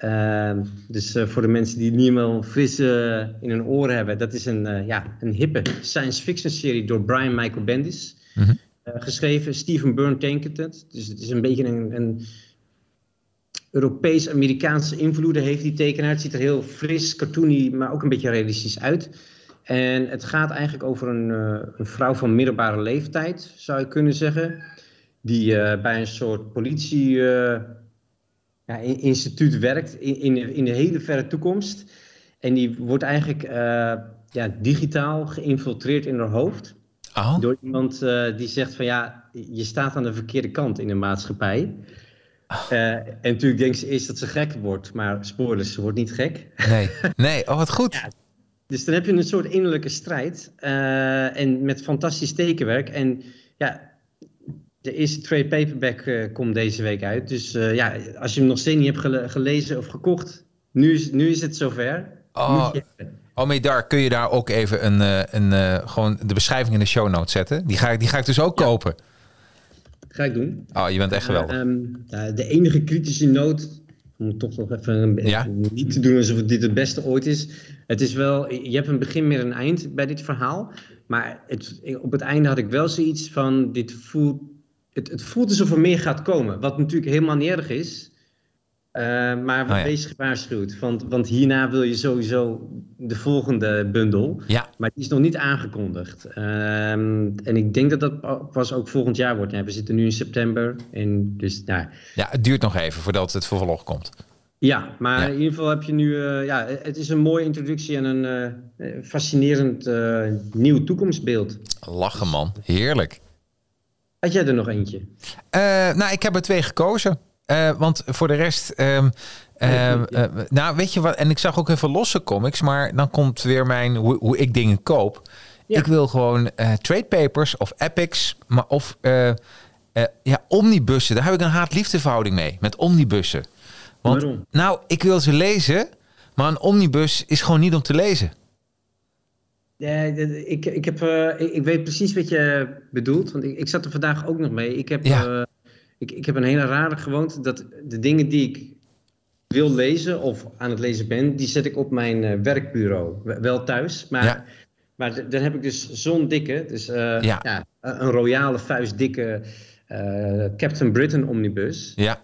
[SPEAKER 1] Eh, dus eh, voor de mensen die niet helemaal fris eh, in hun oren hebben. Dat is een, eh, ja, een hippe science fiction serie door Brian Michael Bendis.
[SPEAKER 2] Mhm.
[SPEAKER 1] Geschreven. Steven Byrne tekent het. Dus het is een beetje een... een Europees-Amerikaanse invloeden heeft die tekenaar. Het ziet er heel fris, cartoony, maar ook een beetje realistisch uit. En het gaat eigenlijk over een, een vrouw van middelbare leeftijd, zou je kunnen zeggen. Die bij een soort politie ja, instituut werkt in, in, de- in de hele verre toekomst. En die wordt eigenlijk eh, ja, digitaal geïnfiltreerd in haar hoofd.
[SPEAKER 2] Oh,
[SPEAKER 1] Door iemand eh, die zegt van ja, je staat aan de verkeerde kant in de maatschappij. Eh, en natuurlijk denkt ze eerst dat ze gek wordt, maar spoilers, ze wordt niet gek.
[SPEAKER 2] nee. Nee, oh wat goed.
[SPEAKER 1] Dus dan heb je een soort innerlijke strijd en met fantastisch tekenwerk. En ja, de eerste trade paperback eh, komt deze week uit. Dus eh, ja, als je hem nog steeds niet hebt gele- gelezen of gekocht, nu is, nu is het zover.
[SPEAKER 2] Oh. Oh, daar kun je daar ook even een, eh, een, gewoon de beschrijving in de show notes zetten. Die ga ik, die ga ik dus ook
[SPEAKER 1] Ja.
[SPEAKER 2] kopen.
[SPEAKER 1] Ga ik doen.
[SPEAKER 2] Oh, je bent echt geweldig.
[SPEAKER 1] Ehm, de enige kritische noot, om toch nog even
[SPEAKER 2] Ja.
[SPEAKER 1] niet te doen alsof dit het beste ooit is. Het is wel, je hebt een begin meer een eind bij dit verhaal. Maar het, op het einde had ik wel zoiets van, dit voelt, het, het voelt alsof er meer gaat komen. Wat natuurlijk helemaal niet erg is. Eh, maar
[SPEAKER 2] Oh ja.
[SPEAKER 1] wees gewaarschuwd, want, want hierna wil je sowieso de volgende bundel.
[SPEAKER 2] Ja,
[SPEAKER 1] Maar die is nog niet aangekondigd. Ehm, en ik denk dat dat pa- pas ook volgend jaar wordt. Ja, we zitten nu in september. En dus, nou,
[SPEAKER 2] ja, het duurt nog even voordat het vervolg komt.
[SPEAKER 1] ja, maar in ieder geval heb je nu... eh, ja, het is een mooie introductie en een eh, fascinerend nieuw toekomstbeeld.
[SPEAKER 2] Lachen man, heerlijk.
[SPEAKER 1] Had jij er nog eentje?
[SPEAKER 2] Eh, nou, ik heb er twee gekozen. Eh, want voor de rest... ehm, ehm, eh, nou, weet je wat? En ik zag ook even losse comics. Maar dan komt weer mijn... Hoe, hoe ik dingen koop.
[SPEAKER 1] Ja.
[SPEAKER 2] Ik wil gewoon trade papers of epics. Maar of... ja, omnibussen. Daar heb ik een haat-liefde verhouding mee. Met omnibussen. Want,
[SPEAKER 1] Waarom?
[SPEAKER 2] nou, ik wil ze lezen. Maar een omnibus is gewoon niet om te lezen.
[SPEAKER 1] Ja, ik, ik, heb, eh, ik, weet precies wat je bedoelt. Want ik, ik zat er vandaag ook nog mee. Ik heb,
[SPEAKER 2] Ja.
[SPEAKER 1] eh, ik, ik heb een hele rare gewoonte dat de dingen die ik wil lezen of aan het lezen ben, die zet ik op mijn eh, werkbureau. Wel thuis, maar,
[SPEAKER 2] Ja.
[SPEAKER 1] maar dan heb ik dus zo'n dikke, dus
[SPEAKER 2] Ja.
[SPEAKER 1] ja. een royale vuist dikke Captain Britain omnibus.
[SPEAKER 2] Ja.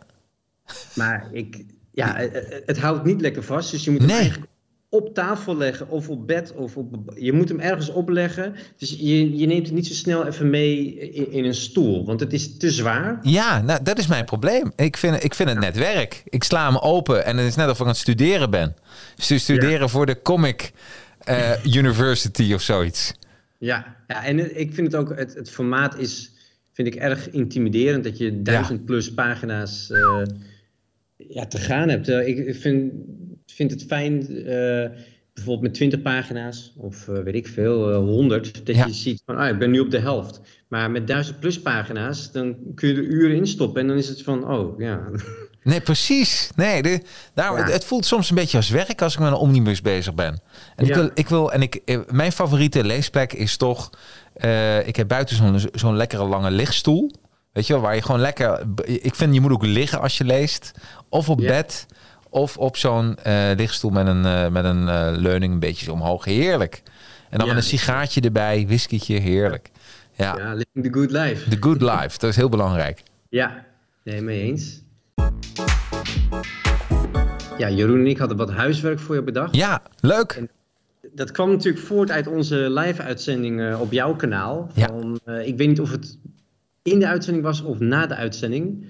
[SPEAKER 1] Maar ik, ja, het, het houdt niet lekker vast. Dus je moet
[SPEAKER 2] Nee.
[SPEAKER 1] eigenlijk op tafel leggen of op bed. Of op, je moet hem ergens opleggen. Dus je, je neemt het niet zo snel even mee in, in een stoel. Want het is te zwaar.
[SPEAKER 2] Ja, nou, dat is mijn probleem. Ik vind, ik vind het net werk. Ik sla hem open en het is net of ik aan het studeren ben. Stu- studeren voor de Comic eh, University of zoiets.
[SPEAKER 1] Ja, ja en ik vind het ook, het, het formaat is, vind ik erg intimiderend. Dat je duizend plus pagina's eh, ja, te gaan hebt. Eh, ik vind, vind het fijn, eh, bijvoorbeeld met 20 pagina's of eh, weet ik veel, eh 100, dat
[SPEAKER 2] Ja.
[SPEAKER 1] je ziet van, ah, ik ben nu op de helft. Maar met 1000 plus pagina's, dan kun je er uren in stoppen en dan is het van, oh ja.
[SPEAKER 2] Nee, precies. Nee, de,
[SPEAKER 1] Ja.
[SPEAKER 2] het, het voelt soms een beetje als werk als ik met een omnibus bezig ben. En ik wil, ik wil, en ik, eh, mijn favoriete leesplek is toch, eh, ik heb buiten zo'n zo'n lekkere lange lichtstoel. Weet je wel, waar je gewoon lekker, ik vind je moet ook liggen als je leest. Of op
[SPEAKER 1] Ja.
[SPEAKER 2] bed, of op zo'n eh, lichtstoel met een, eh, met een eh, leuning een beetje zo omhoog. Heerlijk. En dan
[SPEAKER 1] Ja.
[SPEAKER 2] met een sigaartje erbij, whiskytje, heerlijk. Ja,
[SPEAKER 1] ja, living the good life.
[SPEAKER 2] the good life, dat is heel belangrijk.
[SPEAKER 1] Ja, nee, mee eens. Ja, Jeroen en ik hadden wat huiswerk voor je bedacht.
[SPEAKER 2] Ja, leuk.
[SPEAKER 1] Dat kwam natuurlijk voort uit onze live-uitzending op jouw kanaal.
[SPEAKER 2] Ja.
[SPEAKER 1] Van, eh, ik weet niet of het in de uitzending was of na de uitzending.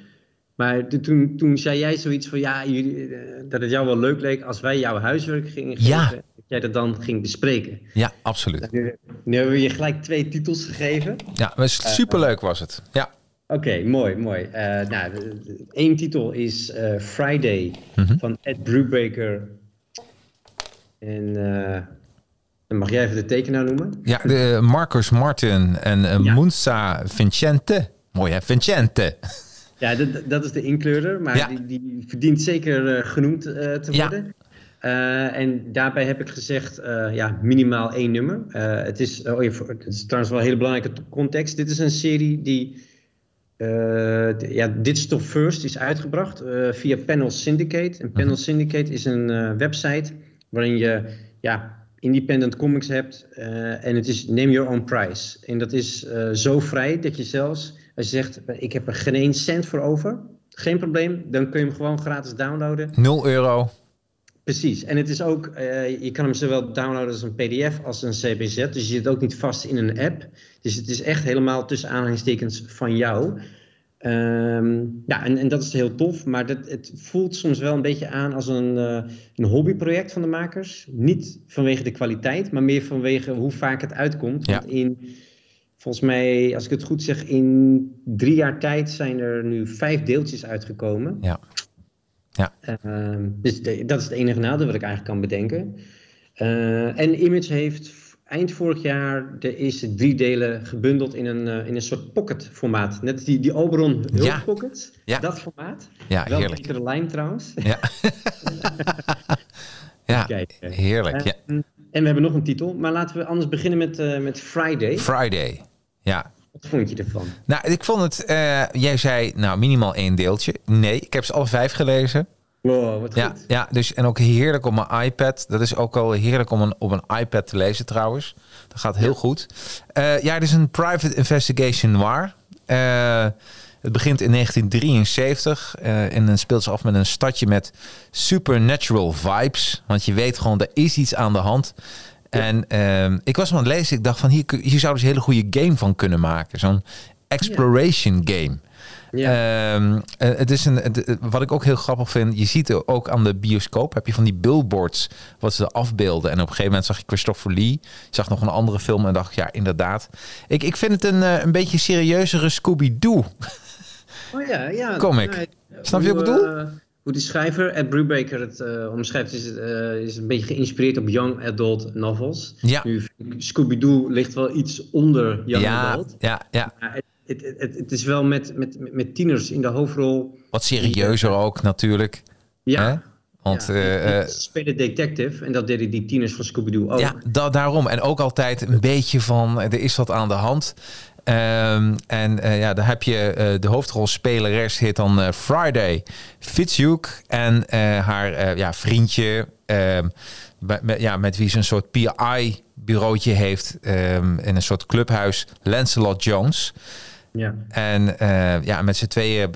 [SPEAKER 1] Maar to- toen, toen zei jij zoiets van ja, jullie, eh, dat het jou wel leuk leek als wij jouw huiswerk gingen geven.
[SPEAKER 2] Ja.
[SPEAKER 1] Dat jij dat dan ging bespreken.
[SPEAKER 2] Ja, absoluut.
[SPEAKER 1] Nu, nu hebben we je gelijk twee titels gegeven.
[SPEAKER 2] Ja, maar superleuk was het. Ja.
[SPEAKER 1] Oké, mooi, mooi. Eh nou, één titel is eh, Friday
[SPEAKER 2] Mhm.
[SPEAKER 1] van Ed Brubaker. En eh, Dan mag jij even de tekenaar noemen.
[SPEAKER 2] Ja, de Marcus Martin en uh, ja. Munza Vincente. Mooi hè, Vincente.
[SPEAKER 1] Ja, dat, dat is de inkleurer, maar die, die, verdient zeker genoemd te worden. Uh, en daarbij heb ik gezegd, uh, ja, minimaal één nummer. Uh, het, is, oh, het is trouwens wel een hele belangrijke context. Dit is een serie die, ja, Digital First is uitgebracht via Panel Syndicate. En Panel mhm. Syndicate is een website waarin je, ja, independent comics hebt. en het is name your own price. En dat is zo vrij dat je zelfs, als je zegt, ik heb er geen cent voor over, geen probleem, dan kun je hem gewoon gratis downloaden.
[SPEAKER 2] 0 euro.
[SPEAKER 1] Precies, en het is ook, uh, je kan hem zowel downloaden als een pdf als een cbz, dus je zit ook niet vast in een app. Dus het is echt helemaal tussen aanhalingstekens van jou. Um, ja, en, en dat is heel tof, maar dat, het voelt soms wel een beetje aan als een, uh, een hobbyproject van de makers. Niet vanwege de kwaliteit, maar meer vanwege hoe vaak het uitkomt. Ja. Want in, volgens mij, als ik het goed zeg, in drie jaar tijd zijn er nu vijf deeltjes uitgekomen.
[SPEAKER 2] Ja.
[SPEAKER 1] Ja. Ehm, dus dat is het enige nadeel wat ik eigenlijk kan bedenken. Uh, en Image heeft eind vorig jaar de eerste drie delen gebundeld in een, uh, in een soort pocket formaat. Net die, die Oberon Hulp ja. Pocket, ja. dat formaat.
[SPEAKER 2] Ja,
[SPEAKER 1] Wel
[SPEAKER 2] heerlijk.
[SPEAKER 1] Wel lijn trouwens.
[SPEAKER 2] Ja, ja heerlijk. Ja.
[SPEAKER 1] En, en we hebben nog een titel, maar laten we anders beginnen met, uh, met Friday.
[SPEAKER 2] Friday, ja.
[SPEAKER 1] Wat vond je ervan?
[SPEAKER 2] Nou, ik vond het... Uh, jij zei, nou, minimaal één deeltje. Nee, ik heb ze alle vijf gelezen.
[SPEAKER 1] Wow, wat
[SPEAKER 2] ja,
[SPEAKER 1] goed.
[SPEAKER 2] Ja, dus, en ook heerlijk op mijn iPad. Dat is ook al heerlijk om een, op een iPad te lezen trouwens. Dat gaat heel goed. Uh, ja, het is een private investigation noir. Uh, het begint in 1973 uh, en dan speelt ze af met een stadje met supernatural vibes. Want je weet gewoon, er is iets aan de hand. En uh, ik was aan het lezen, ik dacht van hier, hier zouden ze een hele goede game van kunnen maken. Zo'n exploration game. Ja. Um, het is een, wat ik ook heel grappig vind, je ziet er ook aan de bioscoop, heb je van die billboards wat ze afbeelden. En op een gegeven moment zag je Christopher Lee, ik zag nog een andere film en dacht, ja, inderdaad. Ik, ik vind het een, een beetje serieuzere Scooby-Doo.
[SPEAKER 1] Oh ja, ja.
[SPEAKER 2] Comic. Nou, Snap je wat ik bedoel?
[SPEAKER 1] Hoe die schrijver, Ed Brubaker, het uh, omschrijft, is, uh, is een beetje geïnspireerd op young adult novels.
[SPEAKER 2] Ja.
[SPEAKER 1] Nu, Scooby-Doo ligt wel iets onder young
[SPEAKER 2] ja,
[SPEAKER 1] adult.
[SPEAKER 2] Ja, ja.
[SPEAKER 1] Het, het, het, het, is wel met, met, met tieners in de hoofdrol.
[SPEAKER 2] Wat serieuzer ook natuurlijk.
[SPEAKER 1] Ja.
[SPEAKER 2] Want,
[SPEAKER 1] ja,
[SPEAKER 2] uh,
[SPEAKER 1] uh, spelen detective en dat deden die tieners van Scooby-Doo ook.
[SPEAKER 2] Ja, da daarom. En ook altijd een beetje van, er is wat aan de hand. Um, en uh, ja, dan heb je uh, de hoofdrolspeleres heet dan uh, Friday Fitzhugh en haar ja, vriendje, um, met, ja, met wie ze een soort PI-bureautje heeft um, in een soort clubhuis, Lancelot Jones.
[SPEAKER 1] Ja.
[SPEAKER 2] En ja, met z'n tweeën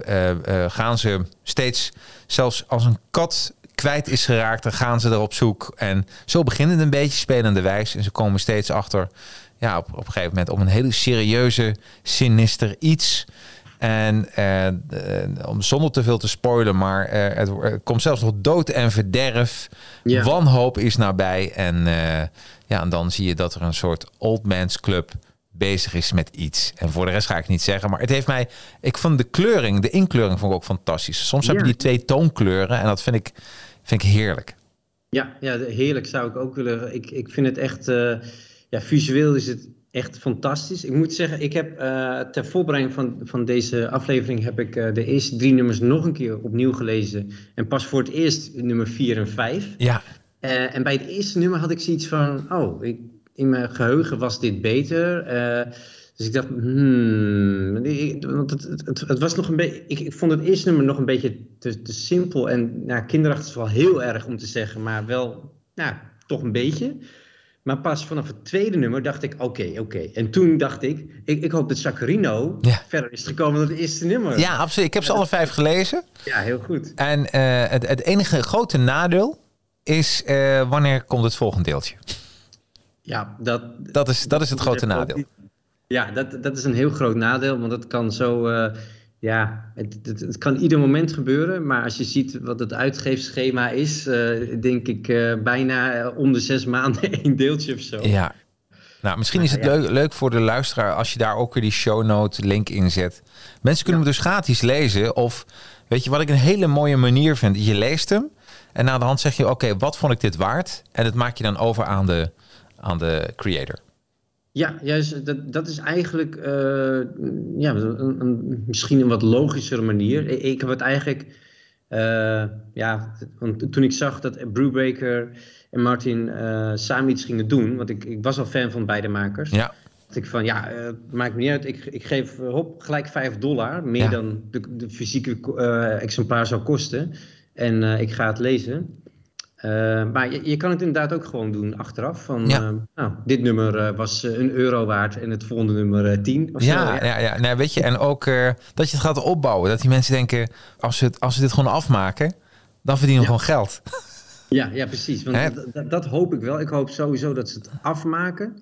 [SPEAKER 2] gaan ze steeds, zelfs als een kat kwijt is geraakt, dan gaan ze er op zoek. En zo beginnen het een beetje spelende wijs. En ze komen steeds achter ja, op, op een gegeven moment om een hele serieuze, sinister iets. En uh, om zonder te veel te spoilen, maar uh, het, er komt zelfs nog dood en verderf.
[SPEAKER 1] Ja.
[SPEAKER 2] Wanhoop is nabij. En, ja, en dan zie je dat er een soort old man's club bezig is met iets. En voor de rest ga ik niet zeggen. Maar het heeft mij. Ik vond de kleuring, de inkleuring vond ik ook fantastisch. Soms ja. heb je die twee toonkleuren en dat vind ik, vind ik heerlijk.
[SPEAKER 1] Ja, ja, heerlijk zou ik ook willen. Ik, ik vind het echt ja, visueel is het echt fantastisch. Ik moet zeggen, ik heb uh, ter voorbereiding van, van deze aflevering heb ik uh, de eerste drie nummers nog een keer opnieuw gelezen. En pas voor het eerst nummer 4 en 5.
[SPEAKER 2] Ja.
[SPEAKER 1] En bij het eerste nummer had ik zoiets van, oh, ik, in mijn geheugen was dit beter. Dus ik dacht, hmm, want het, het, het, was nog een beetje, ik, ik, vond het eerste nummer nog een beetje te, te simpel en nou, kinderachtig is wel heel erg om te zeggen, maar wel, nou, toch een beetje. Maar pas vanaf het tweede nummer dacht ik, oké, okay, oké. Okay. En toen dacht ik, ik, ik hoop dat Sacarino
[SPEAKER 2] ja.
[SPEAKER 1] verder is gekomen dan het eerste nummer.
[SPEAKER 2] Ja, absoluut. Ik heb ze alle vijf gelezen.
[SPEAKER 1] Ja, heel goed.
[SPEAKER 2] En uh, het, het, enige grote nadeel is, uh, wanneer komt het volgende deeltje?
[SPEAKER 1] Ja, dat...
[SPEAKER 2] Dat is, dat is het grote nadeel.
[SPEAKER 1] Ja, dat, dat is een heel groot nadeel, want dat kan zo... Uh, ja, het, het, het, kan ieder moment gebeuren, maar als je ziet wat het uitgeefschema is, uh, denk ik uh, bijna om de zes maanden één deeltje of zo.
[SPEAKER 2] Ja, nou misschien is het leuk, leuk voor de luisteraar als je daar ook weer die show note link in zet. Mensen kunnen ja. hem dus gratis lezen of weet je wat ik een hele mooie manier vind, je leest hem en na de hand zeg je oké, okay, wat vond ik dit waard? En dat maak je dan over aan de aan de creator.
[SPEAKER 1] Ja, juist, dat, dat is eigenlijk uh, ja, een, een, misschien een wat logischere manier. Ik, ik heb het eigenlijk, uh, ja, toen ik zag dat Brewbreaker en Martin uh, samen iets gingen doen, want ik, ik was al fan van beide makers.
[SPEAKER 2] Ja.
[SPEAKER 1] dacht ik van, ja, maakt me niet uit, ik, ik geef hop, gelijk 5 dollar, meer
[SPEAKER 2] Ja.
[SPEAKER 1] dan de, de fysieke eh, exemplaar zou kosten. En eh, ik ga het lezen. Eh, maar je, je kan het inderdaad ook gewoon doen achteraf. Van,
[SPEAKER 2] Ja.
[SPEAKER 1] eh, nou, dit nummer eh, was een euro waard en het volgende nummer eh, 10. Of
[SPEAKER 2] Ja,
[SPEAKER 1] zo,
[SPEAKER 2] ja, ja. Nee, weet je, en ook dat je het gaat opbouwen. Dat die mensen denken, als ze, het, als ze dit gewoon afmaken, dan verdienen we gewoon geld.
[SPEAKER 1] Ja, ja, precies. Want dat, hoop ik wel. Ik hoop sowieso dat ze het afmaken.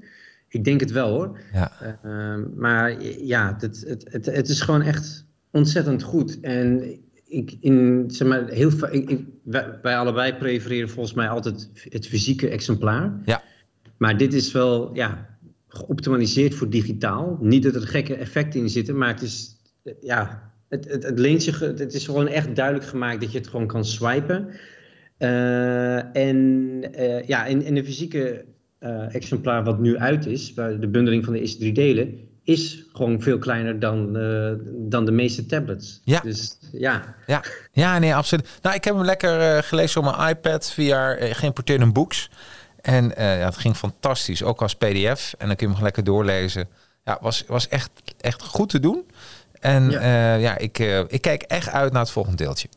[SPEAKER 1] Ik denk het wel hoor.
[SPEAKER 2] Ja.
[SPEAKER 1] Eh, ehm, maar ja, het, het, het, het is gewoon echt ontzettend goed. En ik, in, zeg maar, heel, ik, ik- wij, wij allebei prefereren volgens mij altijd het fysieke exemplaar.
[SPEAKER 2] Ja.
[SPEAKER 1] Maar dit is wel ja, geoptimaliseerd voor digitaal. Niet dat er gekke effecten in zitten, maar het is, ja, het, het, het leent zich, het is gewoon echt duidelijk gemaakt dat je het gewoon kan swipen. Eh, en eh, ja, in, in de fysieke eh, exemplaar wat nu uit is, de bundeling van de eerste drie delen, is gewoon veel kleiner dan, dan de meeste tablets.
[SPEAKER 2] Ja.
[SPEAKER 1] Dus ja,
[SPEAKER 2] Ja, ja nee, absoluut. Nou, ik heb hem lekker eh, gelezen op mijn iPad via uh, geïmporteerde books. En eh, ja, het ging fantastisch, ook als PDF. En dan kun je hem lekker doorlezen. Ja, was, was echt, echt goed te doen. En
[SPEAKER 1] Ja.
[SPEAKER 2] ja, ik, ik kijk echt uit naar het volgende deeltje.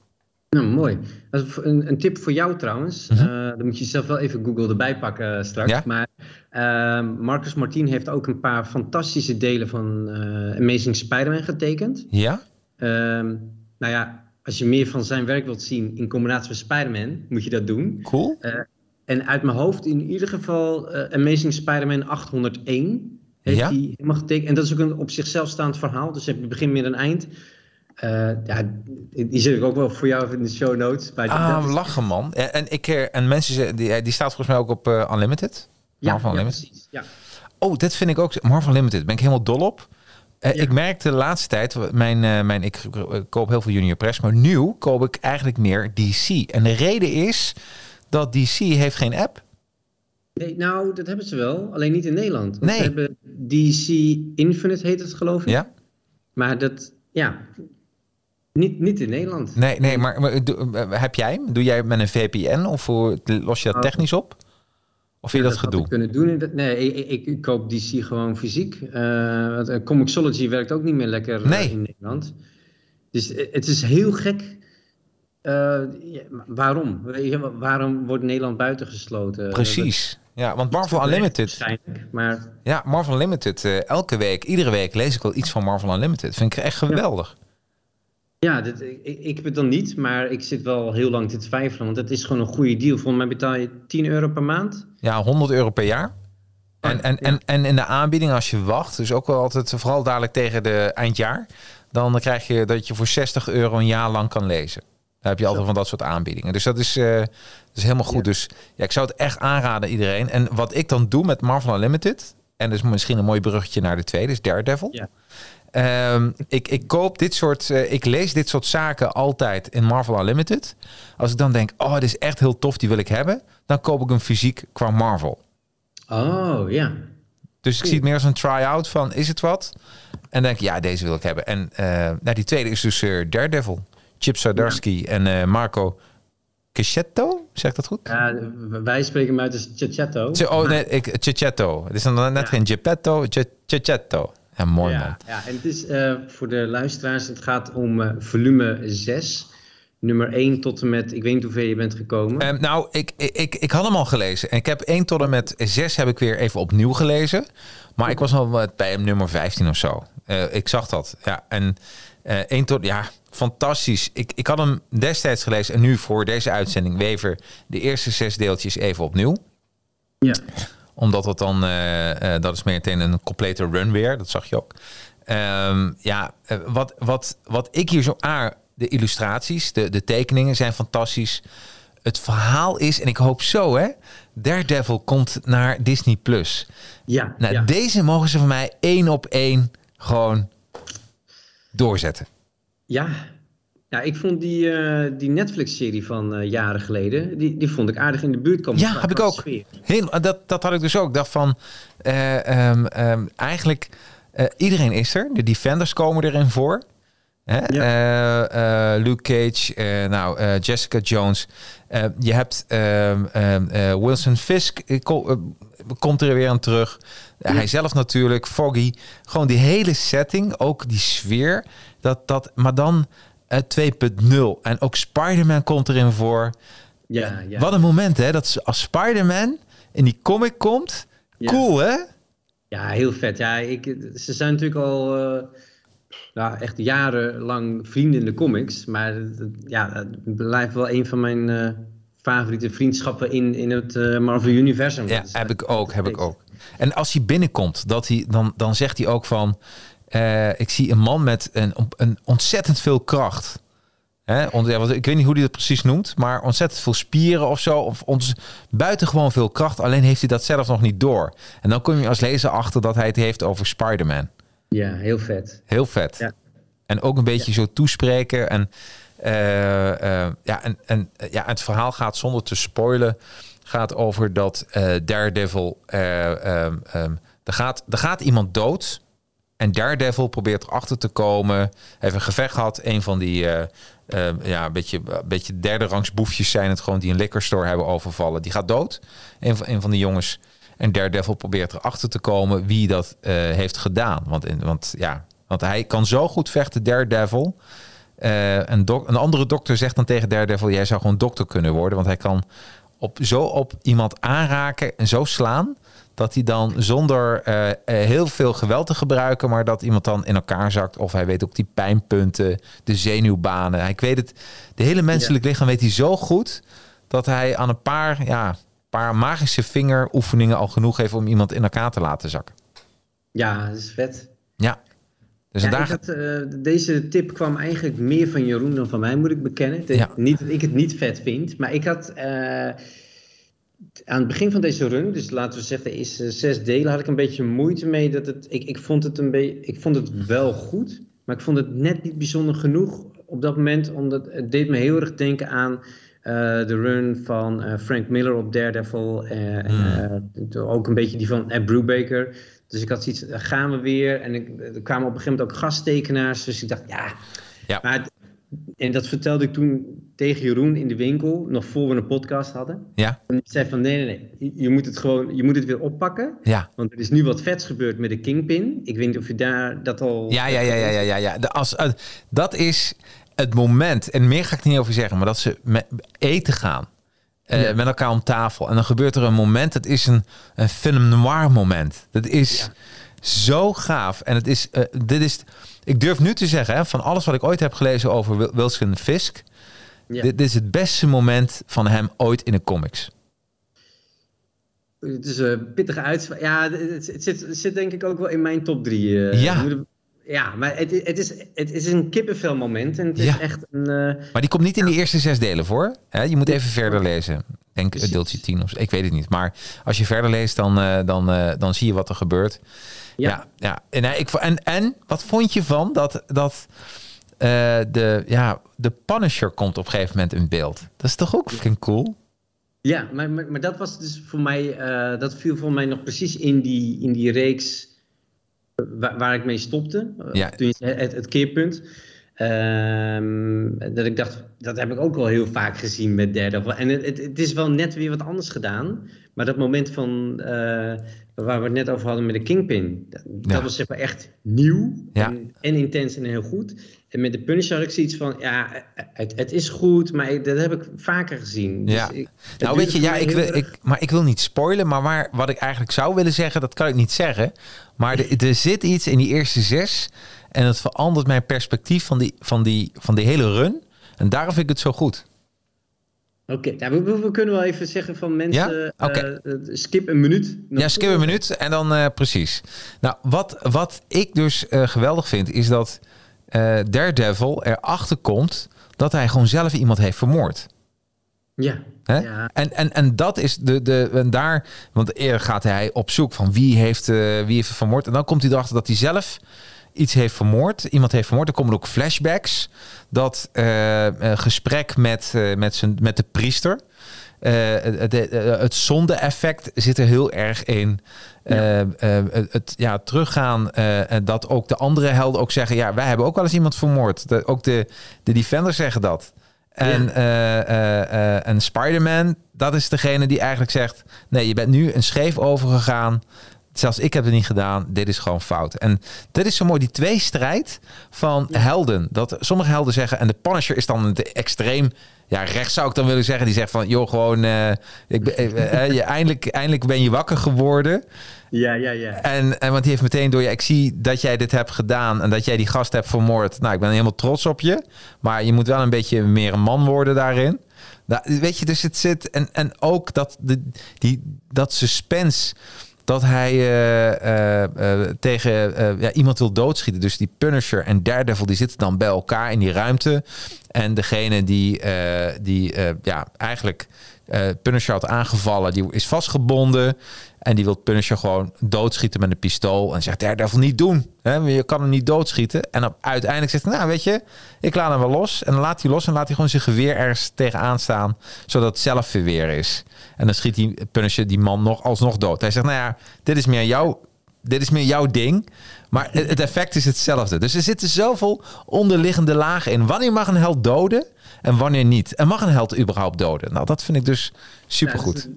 [SPEAKER 1] nou mooi. Een, een tip voor jou trouwens.
[SPEAKER 2] Mhm.
[SPEAKER 1] Dan moet je zelf wel even Google erbij pakken straks.
[SPEAKER 2] Ja?
[SPEAKER 1] Maar eh, Marcus Martin heeft ook een paar fantastische delen van Amazing Spider-Man getekend.
[SPEAKER 2] Ja?
[SPEAKER 1] Ehm, nou ja, als je meer van zijn werk wilt zien in combinatie met Spider-Man, moet je dat doen.
[SPEAKER 2] Cool.
[SPEAKER 1] En uit mijn hoofd in ieder geval eh, Amazing Spider-Man 801 heeft
[SPEAKER 2] Ja?
[SPEAKER 1] hij helemaal getekend. En dat is ook een op zichzelf staand verhaal. Dus heb je begin, midden en eind. Eh, ja, die zet ik ook wel voor jou in de show notes. Dat
[SPEAKER 2] Ah,
[SPEAKER 1] is-
[SPEAKER 2] lachen man. En, en ik, eh, en mensen, zeggen- die, die staat volgens mij ook op eh, Unlimited.
[SPEAKER 1] ja,
[SPEAKER 2] Marvel
[SPEAKER 1] ja,
[SPEAKER 2] Unlimited.
[SPEAKER 1] precies. Ja.
[SPEAKER 2] Oh, dit vind ik ook. Marvel Unlimited. Ben ik helemaal dol op. Eh,
[SPEAKER 1] Ja.
[SPEAKER 2] Ik merkte de laatste tijd, mijn, eh, mijn, ik eh, koop heel veel Junior Press, maar nu koop ik eigenlijk meer DC. En de reden is dat DC heeft geen app.
[SPEAKER 1] Nee, nou, dat hebben ze wel. Alleen niet in Nederland.
[SPEAKER 2] Nee.
[SPEAKER 1] Ze hebben DC Infinite heet het geloof ik.
[SPEAKER 2] Ja?
[SPEAKER 1] Maar dat, ja, niet, niet in Nederland.
[SPEAKER 2] Nee, nee, maar, heb jij hem? Doe jij met een VPN of los je dat
[SPEAKER 1] Oh.
[SPEAKER 2] technisch op? Of vind je dat
[SPEAKER 1] had
[SPEAKER 2] gedoe?
[SPEAKER 1] ik kunnen doen. in dat- Nee, ik, ik, ik koop DC gewoon fysiek. Want, Comixology werkt ook niet meer lekker eh,
[SPEAKER 2] Nee.
[SPEAKER 1] in Nederland. Dus het is heel gek. Waarom? Waarom wordt Nederland buitengesloten?
[SPEAKER 2] Precies. Ja, want
[SPEAKER 1] Dat-
[SPEAKER 2] Marvel
[SPEAKER 1] dat-
[SPEAKER 2] Unlimited.
[SPEAKER 1] Waarschijnlijk, maar
[SPEAKER 2] Ja, Marvel Unlimited. elke week, iedere week lees ik wel iets van Marvel Unlimited. Vind ik echt geweldig.
[SPEAKER 1] ja, dit, ik, ik heb het dan niet. Maar ik zit wel heel lang te twijfelen. Want het is gewoon een goede deal. Volgens mij betaal je 10 euro per maand.
[SPEAKER 2] Ja, 100 euro per jaar. En,
[SPEAKER 1] Oh,
[SPEAKER 2] en,
[SPEAKER 1] ja.
[SPEAKER 2] en, en in de aanbieding, als je wacht, dus ook wel altijd, vooral dadelijk tegen de eindjaar, dan krijg je dat je voor 60 euro een jaar lang kan lezen. Daar heb je altijd van dat soort aanbiedingen. Dus dat is, dat is helemaal goed.
[SPEAKER 1] Ja.
[SPEAKER 2] Dus ja, ik zou het echt aanraden iedereen. En wat ik dan doe met Marvel Unlimited, en dus misschien een mooi bruggetje naar de tweede, is Daredevil.
[SPEAKER 1] Ja.
[SPEAKER 2] Ehm, ik, ik koop dit soort, eh, ik lees dit soort zaken altijd in Marvel Unlimited. Als ik dan denk, oh, dit is echt heel tof, die wil ik hebben, dan koop ik hem fysiek qua Marvel.
[SPEAKER 1] Oh, ja.
[SPEAKER 2] Dus ik zie het meer als een try-out van, is het wat? En denk ja, deze wil ik hebben. En eh, nou, die tweede is dus eh, Daredevil. Chip Zdarsky en Marco Cicchetto, zeg ik dat goed?
[SPEAKER 1] Ja, wij spreken hem uit als Chachetto.
[SPEAKER 2] Ch- Oh nee, ik, Cicchetto. Het is dan net
[SPEAKER 1] Ja.
[SPEAKER 2] geen Geppetto, Cicchetto. Ja, mooi man.
[SPEAKER 1] Ja, ja, en het is eh, voor de luisteraars, het gaat om eh, volume 6. Nummer 1 tot en met, ik weet niet hoeveel je bent gekomen.
[SPEAKER 2] Ehm, nou, ik, ik, ik, ik had hem al gelezen. En ik heb 1 tot en met 6 heb ik weer even opnieuw gelezen. Maar ik was al bij hem nummer 15 of zo. Eh, ik zag dat. Ja, en eh 1 tot, ja, fantastisch. Ik, ik had hem destijds gelezen en nu voor deze uitzending Wever de eerste zes deeltjes even opnieuw.
[SPEAKER 1] ja.
[SPEAKER 2] Omdat dat dan, eh, eh, dat is meteen een complete run weer. Dat zag je ook. Ehm, ja, eh, wat, wat, wat ik hier zo aan, de illustraties, de, de tekeningen zijn fantastisch. Het verhaal is, en ik hoop zo hè, Daredevil komt naar Disney+. Plus.
[SPEAKER 1] Ja,
[SPEAKER 2] Nou,
[SPEAKER 1] ja.
[SPEAKER 2] deze mogen ze van mij één op één gewoon doorzetten.
[SPEAKER 1] ja. Ja, ik vond die, uh, die Netflix-serie van uh, jaren geleden, die, die vond ik aardig in de buurt komen.
[SPEAKER 2] Ja, heb ik ook. Heel, dat, dat had ik dus ook. Ik dacht van, uh, um, um, eigenlijk, iedereen is er. De Defenders komen erin voor. Hè? Ja. Luke Cage, nou, Jessica Jones. je hebt um, Wilson Fisk, komt er weer aan terug. Hij zelf natuurlijk, Foggy. Gewoon die hele setting, ook die sfeer. Dat, dat, maar dan 2.0. En ook Spider-Man komt erin voor. Ja, ja. Wat een moment, hè? Dat als Spider-Man in die comic komt. Cool, hè?
[SPEAKER 1] Ja, heel vet. Ja, ik, ze zijn natuurlijk al uh, nou, echt jarenlang vrienden in de comics. Maar ja, het blijft wel een van mijn uh, favoriete vriendschappen in, in het uh, Marvel-universum.
[SPEAKER 2] Ja, heb ik ook, heb ik ook. En als hij binnenkomt, dat hij, dan, dan zegt hij ook van... Uh, ik zie een man met een, een ontzettend veel kracht. Hè? Ik weet niet hoe hij dat precies noemt, maar ontzettend veel spieren of zo. Of ons buitengewoon veel kracht. Alleen heeft hij dat zelf nog niet door. En dan kom je als lezer achter dat hij het heeft over Spider-Man.
[SPEAKER 1] Ja, heel vet.
[SPEAKER 2] Heel vet. Ja. En ook een beetje zo toespreken. En, uh, uh, ja, en, en ja, het verhaal gaat zonder te spoilen. Gaat over dat Daredevil. Um, um, er, gaat, er gaat iemand dood. En Daredevil probeert erachter te komen. Heeft een gevecht gehad. Een van die uh, uh, ja, beetje, beetje derde rangs boefjes zijn het gewoon die een liquor store hebben overvallen. Die gaat dood. Een van, een van die jongens. En Daredevil probeert erachter te komen wie dat uh, heeft gedaan. Want, in, want, ja, want hij kan zo goed vechten, Daredevil. een, een andere dokter zegt dan tegen Daredevil: Jij zou gewoon dokter kunnen worden. Want hij kan op, zo op iemand aanraken en zo slaan dat hij dan zonder uh, heel veel geweld te gebruiken, maar dat iemand dan in elkaar zakt. Of hij weet ook die pijnpunten, de zenuwbanen. Ik weet het, de hele menselijk lichaam weet hij zo goed dat hij aan een paar, ja, paar magische vingeroefeningen al genoeg heeft om iemand in elkaar te laten zakken.
[SPEAKER 1] Ja, dat is vet.
[SPEAKER 2] Ja.
[SPEAKER 1] Dus ja, daar... had, uh, deze tip kwam eigenlijk meer van Jeroen dan van mij, moet ik bekennen. Ja. Niet dat ik het niet vet vind, maar ik had aan het begin van deze run, dus laten we zeggen, is uh, zes delen, had ik een beetje moeite mee. Dat het, ik, ik, vond het een beetje, ik vond het wel goed, maar ik vond het net niet bijzonder genoeg op dat moment, omdat het deed me heel erg denken aan uh, de run van uh, Frank Miller op Daredevil. Mm. ook een beetje die van Ed Brubaker. Dus ik had zoiets, gaan we weer. En ik, er kwamen op een gegeven moment ook gasttekenaars. Dus ik dacht, ja. ja. Maar en dat vertelde ik toen tegen Jeroen in de winkel, nog voor we een podcast hadden.
[SPEAKER 2] Ja.
[SPEAKER 1] En hij zei van nee, nee, nee, je moet het gewoon, je moet het weer oppakken.
[SPEAKER 2] Ja.
[SPEAKER 1] Want er is nu wat vets gebeurd met de Kingpin. Ik weet niet of je daar dat al...
[SPEAKER 2] Ja, ja, ja, ja, ja, ja. ja. De, als, uh, dat is het moment, en meer ga ik niet over zeggen, maar dat ze met eten gaan. Uh, ja. Met elkaar om tafel. En dan gebeurt er een moment, dat is een, een film noir moment. Dat is ja. Zo gaaf. En het is, uh, dit is ik durf nu te zeggen, hè, van alles wat ik ooit heb gelezen over Wilson Fisk, ja. dit, dit, is het beste moment van hem ooit in de comics.
[SPEAKER 1] Het is een pittige uitspraak. Ja, het, het, zit, het, zit, denk ik ook wel in mijn top drie.
[SPEAKER 2] Uh, ja.
[SPEAKER 1] Ja, maar het, het, is, het is een kippenvel moment. En het is echt een, uh,
[SPEAKER 2] maar die komt niet in de eerste zes delen voor. Hè? Je moet even verder lezen. Denk uh, deeltje 10 of zo. Ik weet het niet. Maar als je verder leest, dan, uh, dan, dan zie je wat er gebeurt. Ja, ja. ja. En, ik, en, en wat vond je van dat, dat de, ja, de Punisher komt op een gegeven moment in beeld? Dat is toch ook fucking cool?
[SPEAKER 1] Ja, maar, maar, maar, dat was dus voor mij, dat viel voor mij nog precies in die, in die reeks waar, waar, ik mee stopte. Ja. Toen het, het keerpunt. Um, dat ik dacht, dat heb ik ook wel heel vaak gezien met derde. En het, het, het, is wel net weer wat anders gedaan. Maar dat moment van, uh, waar we het net over hadden met de Kingpin. Dat, ja. was zeg maar echt nieuw.
[SPEAKER 2] Ja.
[SPEAKER 1] En, en, intens en heel goed. En met de Punisher had ik zoiets van, ja, het, het is goed. Maar dat heb ik vaker gezien.
[SPEAKER 2] Dus ja. Ik, nou weet je, ja, ik wil, ik, maar ik wil niet spoilen. Maar waar, wat ik eigenlijk zou willen zeggen, dat kan ik niet zeggen. Maar er zit iets in die eerste zes... En het verandert mijn perspectief van die, van die, van die hele run. En daarom vind ik het zo goed.
[SPEAKER 1] Oké, okay, ja, we, we, kunnen wel even zeggen van mensen, ja? okay. uh, skip een minuut.
[SPEAKER 2] Ja, skip een minuut en dan uh, precies. Nou, wat, wat ik dus uh, geweldig vind, is dat Daredevil erachter komt dat hij gewoon zelf iemand heeft vermoord.
[SPEAKER 1] Ja. ja.
[SPEAKER 2] En, en, en dat is de, de en daar, want eerder gaat hij op zoek van wie heeft, wie heeft vermoord. En dan komt hij erachter dat hij zelf iets heeft vermoord. Iemand heeft vermoord. Er komen ook flashbacks. Dat uh, gesprek met, uh, met, zijn, met de priester. het, het zonde-effect zit er heel erg in. Ja. het ja, teruggaan. en dat ook de andere helden ook zeggen: ja, wij hebben ook wel eens iemand vermoord. De, ook de, de Defenders zeggen dat. En, ja. en Spider-Man, dat is degene die eigenlijk zegt: nee, je bent nu een scheef overgegaan zelfs ik heb het niet gedaan. Dit is gewoon fout. En dit is zo mooi, die twee strijd van helden. Dat sommige helden zeggen, en de Punisher is dan het extreem ja, rechts zou ik dan willen zeggen. Die zegt van, joh, gewoon, uh, ik, uh, je, eindelijk, eindelijk ben je wakker geworden.
[SPEAKER 1] Ja, ja, ja.
[SPEAKER 2] En, en want die heeft meteen door je, ik zie dat jij dit hebt gedaan en dat jij die gast hebt vermoord. Nou, ik ben helemaal trots op je. Maar je moet wel een beetje meer een man worden daarin. Nou, weet je, dus het zit, en, en ook dat, de, die, dat suspense dat hij uh, uh, tegen ja, iemand wil doodschieten. Dus die Punisher en Daredevil die zitten dan bij elkaar in die ruimte. En degene die, die ja, eigenlijk Punisher had aangevallen, die is vastgebonden. En die wil Punisher gewoon doodschieten met een pistool. En zegt, Daredevil niet doen. Hè? Je kan hem niet doodschieten. En op, uiteindelijk zegt hij, nou weet je, ik laat hem wel los. En dan laat hij los en laat hij gewoon zijn geweer ergens tegenaan staan. Zodat het zelf verweer is. En dan schiet die Punisher die man nog alsnog dood. Hij zegt, nou ja, dit is meer jouw, dit is meer jouw ding. Maar het effect is hetzelfde. Dus er zitten zoveel onderliggende lagen in. Wanneer mag een held doden en wanneer niet? En mag een held überhaupt doden? Nou, dat vind ik dus supergoed.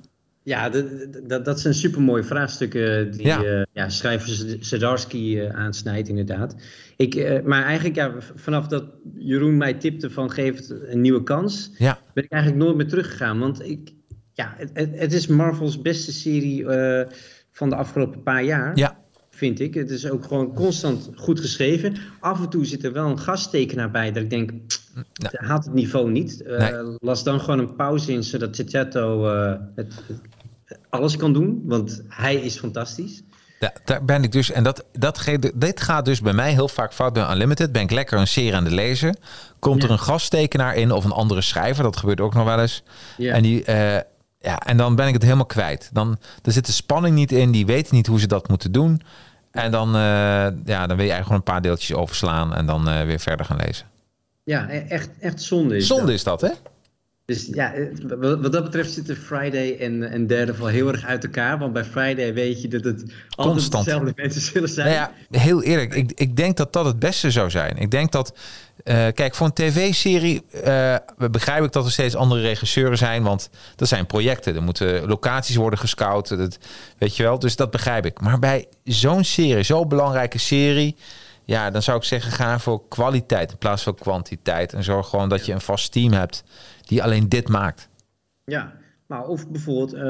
[SPEAKER 1] Ja, dat, dat, dat zijn supermooie vraagstukken die ja. Uh, ja, schrijver Zadarski uh, aansnijdt, inderdaad. Ik, uh, maar eigenlijk, ja, vanaf dat Jeroen mij tipte van geef het een nieuwe kans,
[SPEAKER 2] ja.
[SPEAKER 1] ben ik eigenlijk nooit meer teruggegaan. Want ik, ja, het, het is Marvel's beste serie van de afgelopen paar jaar.
[SPEAKER 2] Ja.
[SPEAKER 1] Vind ik. Het is ook gewoon constant goed geschreven. Af en toe zit er wel een gasttekenaar bij dat ik denk, haalt het niveau niet. Nee. Las dan gewoon een pauze in, zodat Cicetto het, alles kan doen, want hij is fantastisch.
[SPEAKER 2] Ja, daar ben ik dus. En dat, dat dit gaat dus bij mij heel vaak fout bij Unlimited. Ben ik lekker een serie aan de lezen. Komt er een gasttekenaar in of een andere schrijver. Dat gebeurt ook nog wel eens. Ja. En, die, uh, ja, en dan ben ik het helemaal kwijt. Dan er zit de spanning niet in. Die weten niet hoe ze dat moeten doen. En dan, uh, ja, dan wil je eigenlijk gewoon een paar deeltjes overslaan. En dan uh, weer verder gaan lezen.
[SPEAKER 1] Ja, e-, echt, echt zonde is
[SPEAKER 2] Zonde
[SPEAKER 1] dat.
[SPEAKER 2] is dat, hè?
[SPEAKER 1] Dus ja, eh, wat dat betreft zitten Friday en, en Daredevil heel erg uit elkaar. Want bij Friday weet je dat het altijd Constant. dezelfde mensen zullen zijn.
[SPEAKER 2] Nou ja, heel eerlijk, ik, ik denk dat dat het beste zou zijn. Ik denk dat, uh, kijk, voor een tv-serie uh, begrijp ik dat er steeds andere regisseuren zijn. Want dat zijn projecten. Er moeten locaties worden gescout. Dat, weet je wel, dus dat begrijp ik. Maar bij zo'n serie, zo'n belangrijke serie... Ja, dan zou ik zeggen, ga voor kwaliteit in plaats van kwantiteit. En zorg gewoon dat je een vast team hebt die alleen dit maakt.
[SPEAKER 1] Ja, maar of bijvoorbeeld uh,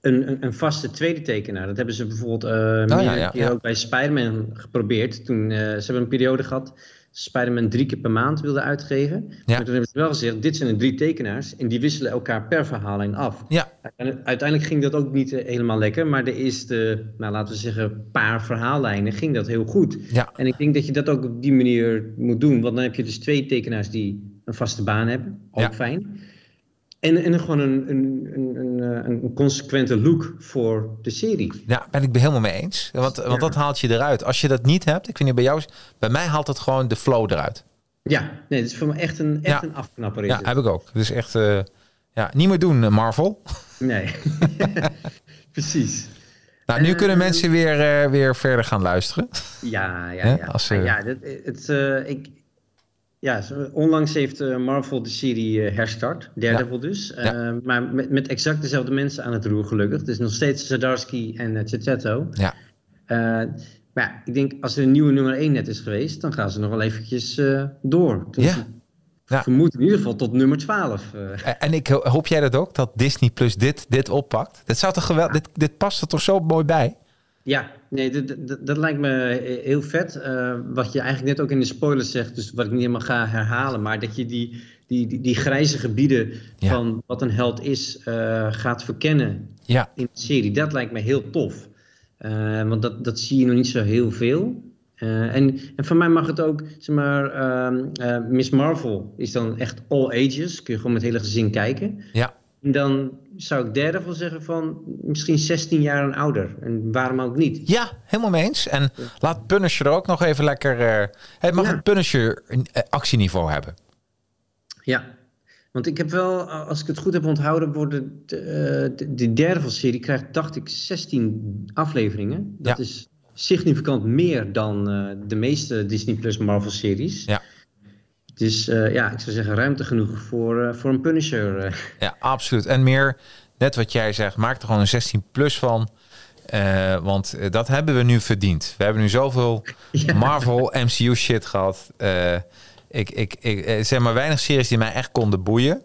[SPEAKER 1] een, een, een, vaste tweede tekenaar. Dat hebben ze bijvoorbeeld uh, oh, ja, ja, ja. ook bij Spider-Man geprobeerd. Toen, uh, ze hebben een periode gehad Spider-Man drie keer per maand wilde uitgeven. Maar toen hebben ze wel gezegd, dit zijn de drie tekenaars en die wisselen elkaar per verhaallijn af.
[SPEAKER 2] Ja.
[SPEAKER 1] En uiteindelijk ging dat ook niet helemaal lekker, maar de eerste, nou, laten we zeggen, paar verhaallijnen ging dat heel goed.
[SPEAKER 2] Ja.
[SPEAKER 1] En ik denk dat je dat ook op die manier moet doen, want dan heb je dus twee tekenaars die een vaste baan hebben, ook ja. fijn. En, en gewoon een, een, een, een, een consequente look voor de serie.
[SPEAKER 2] Ja, ben ik helemaal mee eens. Want, want ja. dat haalt je eruit. Als je dat niet hebt, ik vind het bij jou, bij mij haalt het gewoon de flow eruit.
[SPEAKER 1] Ja, nee, het is voor me echt een, echt ja. een afknapper.
[SPEAKER 2] Ja, heb ik ook. Dus echt, uh, ja, niet meer doen, Marvel.
[SPEAKER 1] Nee, precies.
[SPEAKER 2] Nou, nu uh, kunnen mensen weer, uh, weer verder gaan luisteren.
[SPEAKER 1] Ja, ja, ja. Als, ja het, het, ik, ja, onlangs heeft uh, Marvel de serie uh, herstart, Daredevil ja. dus. Uh, ja. Maar met, met exact dezelfde mensen aan het roer gelukkig. Dus nog steeds Zadarsky en uh.
[SPEAKER 2] Ja.
[SPEAKER 1] maar ja, ik denk als er een nieuwe nummer 1 net is geweest, dan gaan ze nog wel eventjes door. Dus
[SPEAKER 2] ja.
[SPEAKER 1] Ja. vermoed in ieder geval tot nummer 12.
[SPEAKER 2] En ik hoop jij dat ook, dat Disney Plus dit, dit oppakt? Dat zou toch geweldig, dit, dit past er toch zo mooi bij?
[SPEAKER 1] Ja, nee, dat, lijkt me heel vet. Uh, wat je eigenlijk net ook in de spoilers zegt, dus wat ik niet helemaal ga herhalen, maar dat je die, die, die, die grijze gebieden ja. van wat een held is, uh, gaat verkennen
[SPEAKER 2] ja.
[SPEAKER 1] in de serie. Dat lijkt me heel tof. Uh, want dat, dat zie je nog niet zo heel veel. en, en van mij mag het ook, zeg maar, Miss Marvel is dan echt all ages. Kun je gewoon met hele gezin kijken.
[SPEAKER 2] Ja.
[SPEAKER 1] Dan zou ik derde van zeggen van misschien 16 jaar en ouder. En waarom ook niet?
[SPEAKER 2] Ja, helemaal mee eens. En laat Punisher ook nog even lekker... Uh, het mag het Punisher actieniveau hebben.
[SPEAKER 1] Ja, want ik heb wel, als ik het goed heb onthouden, worden de, de, de derde van de serie krijgt, dacht ik, 16 afleveringen. Dat is significant meer dan uh, de meeste Disney Plus Marvel series.
[SPEAKER 2] Ja.
[SPEAKER 1] Dus uh, ja, ik zou zeggen ruimte genoeg voor, uh, voor een Punisher.
[SPEAKER 2] Ja, absoluut. En meer, net wat jij zegt, maak er gewoon een 16 plus van. want dat hebben we nu verdiend. We hebben nu zoveel ja. Marvel MCU shit gehad. ik, ik, ik zeg maar weinig series die mij echt konden boeien.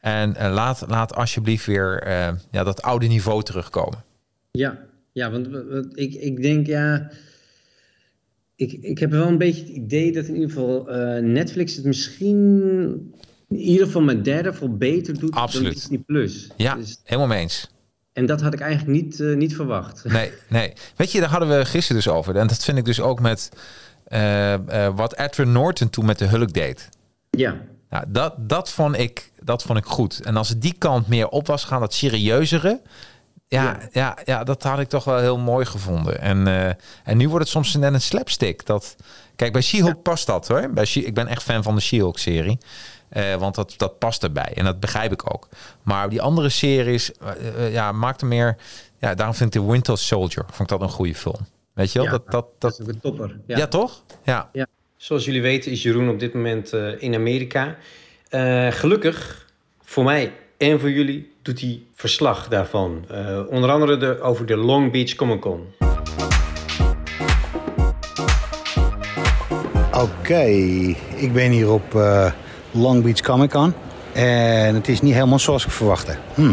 [SPEAKER 2] En laat, laat alsjeblieft weer ja, dat oude niveau terugkomen.
[SPEAKER 1] Ja, ja, want, ik, ik denk ja. Ik, ik heb wel een beetje het idee dat in ieder geval uh, Netflix het misschien in ieder geval met derde veel beter doet
[SPEAKER 2] Absoluut.
[SPEAKER 1] dan Disney Plus.
[SPEAKER 2] Ja, dus, helemaal mee eens.
[SPEAKER 1] En dat had ik eigenlijk niet, uh, niet verwacht.
[SPEAKER 2] Nee, nee. Weet je, daar hadden we gisteren dus over. En dat vind ik dus ook met uh, wat Edward Norton toen met de Hulk deed.
[SPEAKER 1] Ja.
[SPEAKER 2] Nou, dat, dat, vond ik, dat vond ik goed. En als het die kant meer op was gaan, dat serieuzere ja, ja. Ja, dat had ik toch wel heel mooi gevonden. En, uh, en nu wordt het soms net een slapstick. Dat, kijk, bij She-Hulk past dat hoor. Bij She ik ben echt fan van de She-Hulk serie. Uh, want dat, dat past erbij. En dat begrijp ik ook. Maar die andere series, uh, ja, maakte meer... Ja, daarom vind ik The Winter Soldier vond ik dat een goede film. Weet je wel?
[SPEAKER 1] Ja,
[SPEAKER 2] dat, dat, dat,
[SPEAKER 1] is een topper.
[SPEAKER 2] Ja, ja toch? Ja.
[SPEAKER 1] ja. Zoals jullie weten is Jeroen op dit moment in Amerika. gelukkig voor mij en voor jullie doet hij verslag daarvan. Uh, onder andere de, over de Long Beach Comic Con.
[SPEAKER 3] Oké, ik ben hier op uh, Long Beach Comic Con. En het is niet helemaal zoals ik verwachtte. Hm.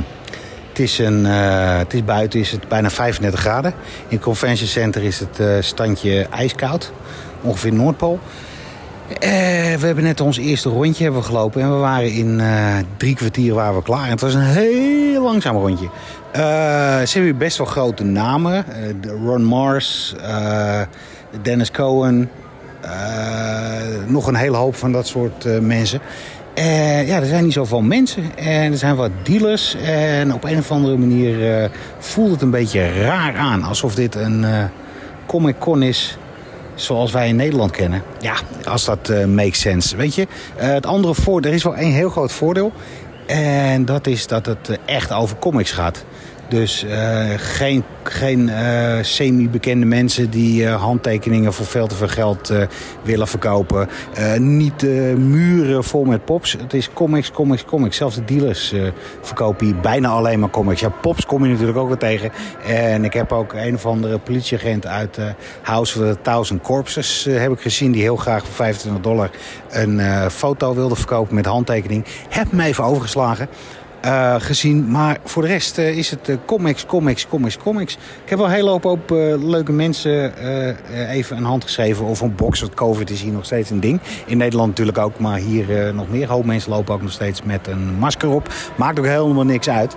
[SPEAKER 3] Het, is een, uh, het is buiten is het bijna 35 graden. In het Convention Center is het standje ijskoud. Ongeveer Noordpool. Uh, we hebben net ons eerste rondje hebben gelopen en we waren in uh, drie kwartier waren we klaar. En het was een heel langzaam rondje. Uh, ze hebben best wel grote namen. Ron Mars, Dennis Cohen, nog een hele hoop van dat soort mensen. En ja, er zijn niet zoveel mensen en er zijn wat dealers. En op een of andere manier voelt het een beetje raar aan. Alsof dit een Comic Con is zoals wij in Nederland kennen. Ja, als dat uh, makes sense. Weet je, uh, het andere voordeel, er is wel één heel groot voordeel. En dat is dat het uh, echt over comics gaat. Dus uh, geen, geen uh, semi-bekende mensen die uh, handtekeningen voor veel te veel geld willen verkopen. niet muren vol met pops. Het is comics, comics, comics. Zelfs de dealers verkopen hier bijna alleen maar comics. Ja, pops kom je natuurlijk ook wel tegen. En ik heb ook een of andere politieagent uit House of the Thousand Corpses heb ik gezien. Die heel graag voor 25 dollar een foto wilde verkopen met handtekening. Heb me even overgeslagen. Uh, gezien. Maar voor de rest uh, is het uh, comics, comics, comics, comics. Ik heb wel hele hoop op, leuke mensen even een hand geschreven over een box. Want COVID is hier nog steeds een ding. In Nederland natuurlijk ook, maar hier nog meer. Hoop mensen lopen ook nog steeds met een masker op. Maakt ook helemaal niks uit.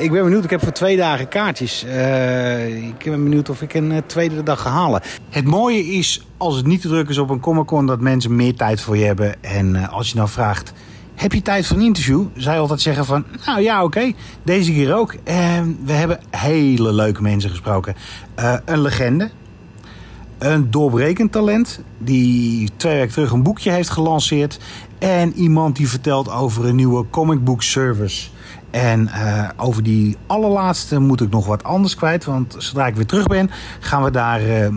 [SPEAKER 3] ik ben benieuwd, ik heb voor twee dagen kaartjes. ik ben benieuwd of ik een tweede dag ga halen. Het mooie is, als het niet te druk is op een Comic Con... dat mensen meer tijd voor je hebben. En als je nou vraagt... Heb je tijd voor een interview? Zij altijd zeggen van, nou ja, oké, deze keer ook. En we hebben hele leuke mensen gesproken. Uh, een legende, een doorbrekend talent die twee weken terug een boekje heeft gelanceerd. En iemand die vertelt over een nieuwe comic book service. En uh, over die allerlaatste moet ik nog wat anders kwijt. Want zodra ik weer terug ben, gaan we daar uh,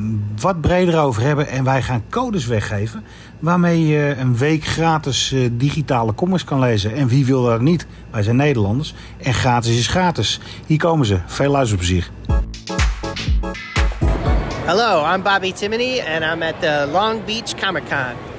[SPEAKER 3] wat breder over hebben. En wij gaan codes weggeven. Waarmee je een week gratis uh, digitale comics kan lezen. En wie wil dat niet? Wij zijn Nederlanders. En gratis is gratis. Hier komen ze. Veel luisterplezier.
[SPEAKER 4] Hello, I'm Bobby Timoney and I'm at the Long Beach Comic Con.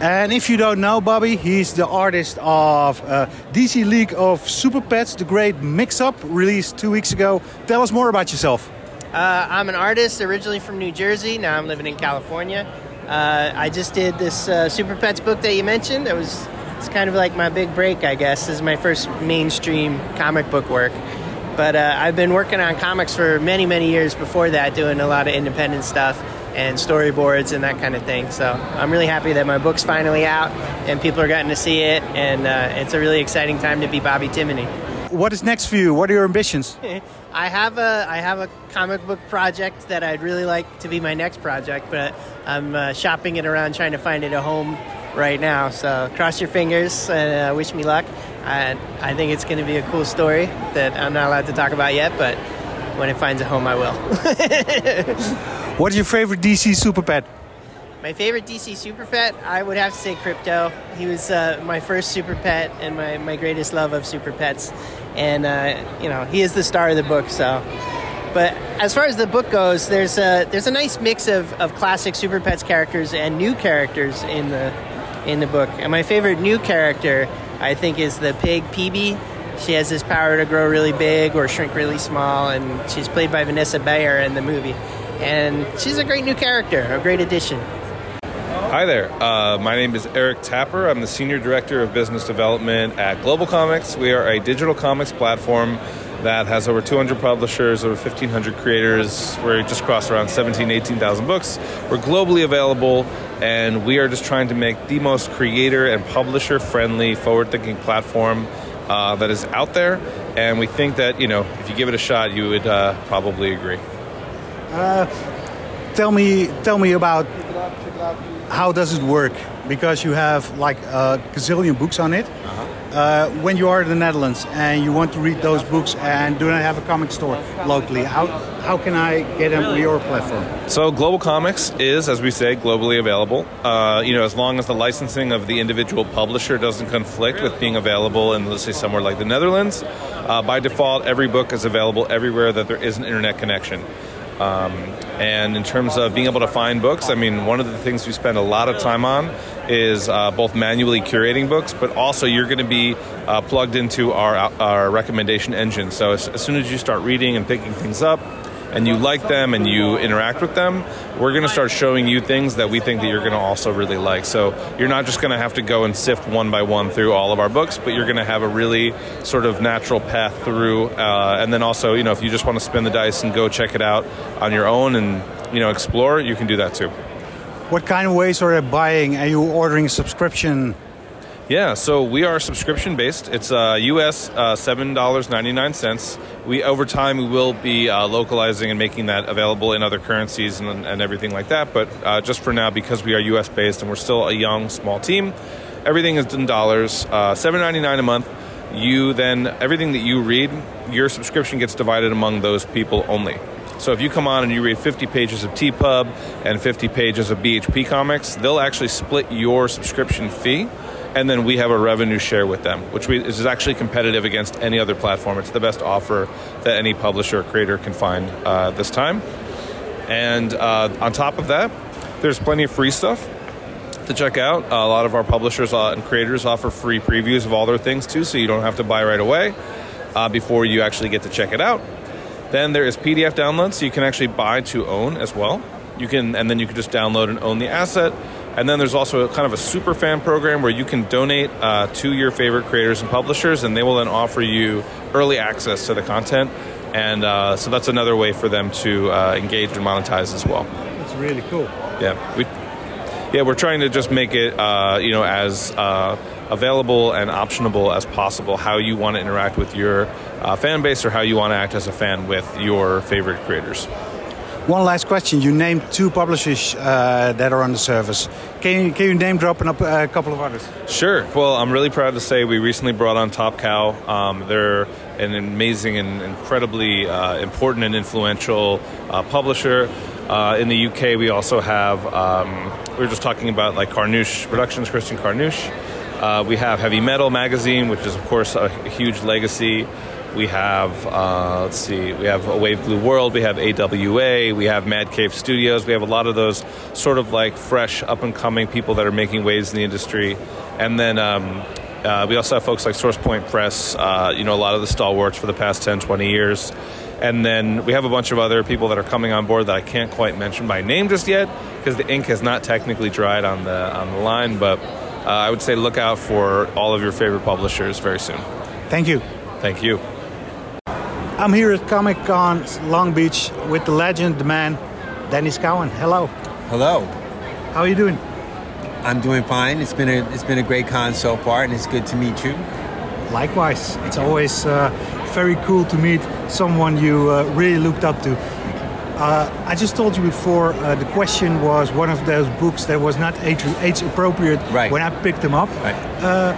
[SPEAKER 3] And if you don't know Bobby, he's the artist of uh, DC League of Super Pets, the great mix-up released two weeks ago. Tell us more about yourself.
[SPEAKER 4] Uh, I'm an artist originally from New Jersey. Now I'm living in California. Uh, I just did this uh, Super Pets book that you mentioned. It was it's kind of like my big break, I guess. This is my first mainstream comic book work. But uh, I've been working on comics for many, many years before that, doing a lot of independent stuff and storyboards and that kind of thing. So I'm really happy that my book's finally out and people are getting to see it, and uh, it's a really exciting time to be Bobby Timoney.
[SPEAKER 5] What is next for you? What are your ambitions?
[SPEAKER 4] I have a I have a comic book project that I'd really like to be my next project, but I'm uh, shopping it around trying to find it a home right now. So cross your fingers and uh, wish me luck. I, I think it's going to be a cool story that I'm not allowed to talk about yet, but when it finds a home, I will.
[SPEAKER 5] What is your favorite DC super pet?
[SPEAKER 4] My favorite DC super pet, I would have to say Crypto. He was uh, my first super pet and my, my greatest love of super pets. And, uh, you know, he is the star of the book, so. But as far as the book goes, there's a, there's a nice mix of, of classic Super Pets characters and new characters in the, in the book. And my favorite new character, I think, is the pig PB. She has this power to grow really big or shrink really small, and she's played by Vanessa Bayer in the movie. And she's a great new character, a great addition.
[SPEAKER 6] Hi there. Uh, my name is Eric Tapper. I'm the Senior Director of Business Development at Global Comics. We are a digital comics platform that has over 200 publishers, over 1,500 creators. We're just crossed around 17, 18,000 books. We're globally available, and we are just trying to make the most creator and publisher friendly, forward thinking platform uh, that is out there. And we think that, you know, if you give it a shot, you would uh, probably agree.
[SPEAKER 5] Tell me, tell me about how does it work? Because you have like a gazillion books on it. Uh, when you are in the Netherlands and you want to read those books and do not have a comic store locally, how how can I get them on your platform?
[SPEAKER 6] So Global Comics is, as we say, globally available. Uh, you know, as long as the licensing of the individual publisher doesn't conflict with being available in, let's say, somewhere like the Netherlands, uh, by default, every book is available everywhere that there is an internet connection. Um, and in terms of being able to find books, I mean, one of the things we spend a lot of time on is uh, both manually curating books, but also you're going to be uh, plugged into our, our recommendation engine. So as, as soon as you start reading and picking things up, and you like them and you interact with them, we're going to start showing you things that we think that you're going to also really like. So you're not just going to have to go and sift one by one through all of our books, but you're going to have a really sort of natural path through. Uh, and then also, you know, if you just want to spin the dice and go check it out on your own and you know explore, you can do that too.
[SPEAKER 5] What kind of ways are you buying? Are you ordering subscription?
[SPEAKER 6] Yeah, so we are subscription based. It's uh, US uh, seven dollars ninety nine cents. We over time we will be uh, localizing and making that available in other currencies and, and everything like that. But uh, just for now, because we are US based and we're still a young small team, everything is in dollars. Uh, Seven ninety nine a month. You then everything that you read, your subscription gets divided among those people only. So if you come on and you read 50 pages of TPub and 50 pages of BHP comics, they'll actually split your subscription fee and then we have a revenue share with them, which we, is actually competitive against any other platform. It's the best offer that any publisher or creator can find uh, this time. And uh, on top of that, there's plenty of free stuff to check out. a lot of our publishers uh, and creators offer free previews of all their things too, so you don't have to buy right away uh, before you actually get to check it out. Then there is PDF downloads, so you can actually buy to own as well. You can, and then you can just download and own the asset. And then there's also a kind of a super fan program where you can donate uh, to your favorite creators and publishers, and they will then offer you early access to the content. And uh, so that's another way for them to uh, engage and monetize as well.
[SPEAKER 5] That's really cool.
[SPEAKER 6] Yeah, we, yeah, we're trying to just make it, uh, you know, as uh, available and optionable as possible. How you want to interact with your uh, fan base, or how you want to act as a fan with your favorite creators.
[SPEAKER 5] One last question. You named two publishers uh, that are on the service. Can you, can you name drop an, a couple of others?
[SPEAKER 6] Sure. Well, I'm really proud to say we recently brought on Top Cow. Um, they're an amazing and incredibly uh, important and influential uh, publisher. Uh, in the UK, we also have, um, we were just talking about like Carnouche Productions, Christian Carnouche. Uh, we have Heavy Metal Magazine, which is, of course, a huge legacy. We have, uh, let's see, we have A Wave Blue World, we have AWA, we have Mad Cave Studios, we have a lot of those sort of like fresh, up and coming people that are making waves in the industry. And then um, uh, we also have folks like Source Point Press, uh, you know, a lot of the stalwarts for the past 10, 20 years. And then we have a bunch of other people that are coming on board that I can't quite mention by name just yet because the ink has not technically dried on the, on the line. But uh, I would say look out for all of your favorite publishers very soon.
[SPEAKER 5] Thank you.
[SPEAKER 6] Thank you.
[SPEAKER 5] I'm here at Comic Con Long Beach with the legend, the man, Dennis Cowan. Hello.
[SPEAKER 7] Hello.
[SPEAKER 5] How are you doing?
[SPEAKER 7] I'm doing fine. It's been a it's been a great con so far, and it's good to meet you.
[SPEAKER 5] Likewise, it's always uh, very cool to meet someone you uh, really looked up to. Uh, I just told you before uh, the question was one of those books that was not age, age appropriate
[SPEAKER 7] Right.
[SPEAKER 5] when I picked them up.
[SPEAKER 7] Right.
[SPEAKER 5] Uh,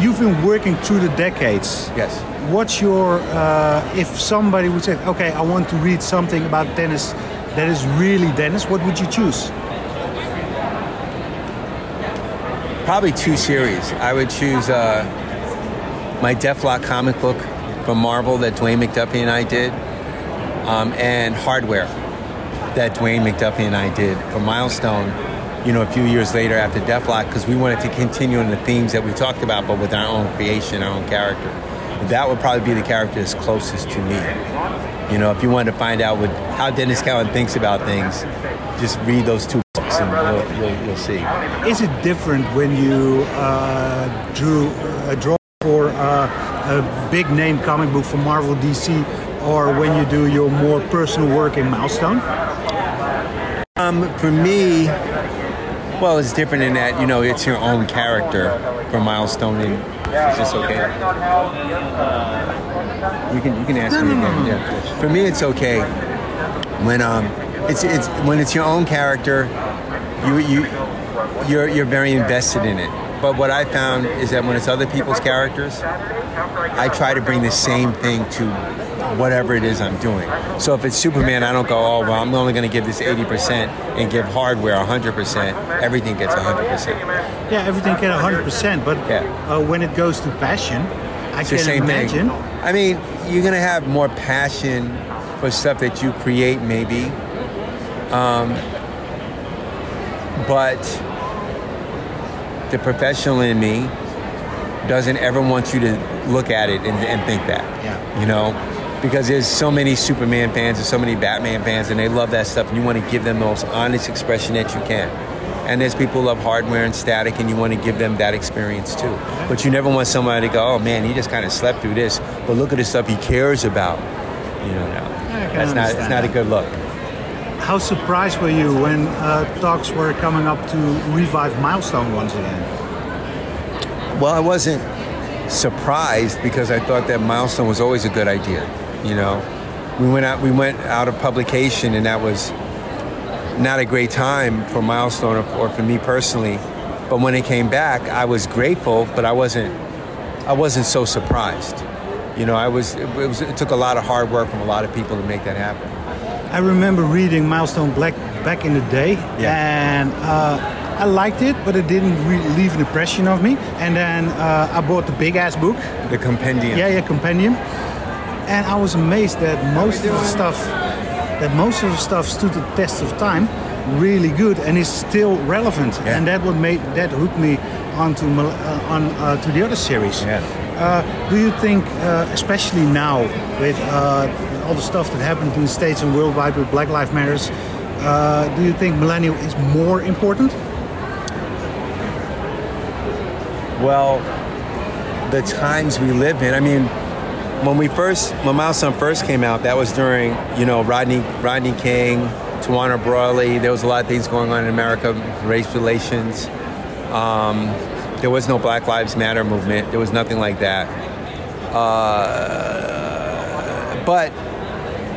[SPEAKER 5] you've been working through the decades.
[SPEAKER 7] Yes.
[SPEAKER 5] What's your uh, if somebody would say, okay, I want to read something about Dennis that is really Dennis, what would you choose?
[SPEAKER 7] Probably two series. I would choose uh, my Deathlock comic book from Marvel that Dwayne McDuffie and I did, um, and Hardware that Dwayne McDuffie and I did for Milestone. You know, a few years later after Deathlock, because we wanted to continue on the themes that we talked about, but with our own creation, our own character. That would probably be the character that's closest to me. You know, if you wanted to find out what, how Dennis Cowan thinks about things, just read those two books and you'll, you'll, you'll see.
[SPEAKER 5] Is it different when you uh, drew uh, draw for uh, a big name comic book for Marvel DC, or when you do your more personal work in Milestone?
[SPEAKER 7] Um, for me, well, it's different in that you know it's your own character for Milestone, and it's just okay. You can you can ask me again. Yeah. For me, it's okay when um it's it's when it's your own character. You you you're you're very invested in it. But what I found is that when it's other people's characters, I try to bring the same thing to whatever it is I'm doing. So if it's Superman, I don't go, oh, well, I'm only going to give this 80% and give hardware 100%. Everything gets 100%.
[SPEAKER 5] Yeah, everything can 100%, but
[SPEAKER 7] Yeah.
[SPEAKER 5] uh, when it goes to passion, I
[SPEAKER 7] It's the
[SPEAKER 5] can
[SPEAKER 7] same
[SPEAKER 5] imagine.
[SPEAKER 7] thing. I mean, you're going to have more passion for stuff that you create, maybe. Um, but the professional in me doesn't ever want you to look at it and, and think that.
[SPEAKER 5] Yeah.
[SPEAKER 7] You know? Because there's so many Superman fans and so many Batman fans, and they love that stuff, and you want to give them the most honest expression that you can. And there's people who love hardware and static, and you want to give them that experience too. But you never want somebody to go, oh man, he just kind of slept through this, but look at the stuff he cares about. You know, no.
[SPEAKER 5] can
[SPEAKER 7] That's not, it's not a good look.
[SPEAKER 5] How surprised were you when uh, talks were coming up to revive Milestone once again?
[SPEAKER 7] Well, I wasn't surprised because I thought that milestone was always a good idea. You know, we went out we went out of publication, and that was not a great time for milestone or, or for me personally. But when it came back, I was grateful, but I wasn't I wasn't so surprised. You know, I was it, was it took a lot of hard work from a lot of people to make that happen.
[SPEAKER 5] I remember reading Milestone Black back in the day,
[SPEAKER 7] Yeah.
[SPEAKER 5] and uh, I liked it, but it didn't really leave an impression of me. And then uh, I bought the big ass book,
[SPEAKER 7] The compendium.
[SPEAKER 5] yeah, yeah, compendium, and I was amazed that most of the stuff, that most of the stuff stood the test of time, really good, and is still relevant.
[SPEAKER 7] Yeah.
[SPEAKER 5] And that what made that hooked me onto uh, on uh, to the other series.
[SPEAKER 7] Yeah.
[SPEAKER 5] Uh, do you think, uh, especially now with uh, all the stuff that happened in the States and worldwide with Black Lives Matters, uh, do you think millennial is more important?
[SPEAKER 7] Well, the times we live in. I mean, when we first, when Milestone first came out, that was during, you know, Rodney, Rodney King, Tawana Brawley. There was a lot of things going on in America, race relations. Um, there was no Black Lives Matter movement. There was nothing like that. Uh, but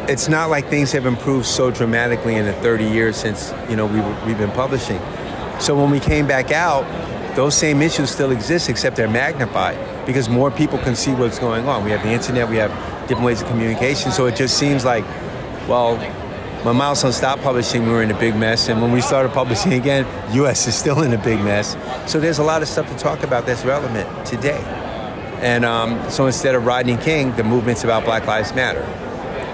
[SPEAKER 7] it's not like things have improved so dramatically in the 30 years since you know we, we've been publishing. So when we came back out, those same issues still exist, except they're magnified because more people can see what's going on. We have the internet, we have different ways of communication. So it just seems like, well, when Milestone stopped publishing, we were in a big mess, and when we started publishing again, U.S. is still in a big mess. So there's a lot of stuff to talk about that's relevant today. And um, so instead of Rodney King, the movement's about Black Lives Matter.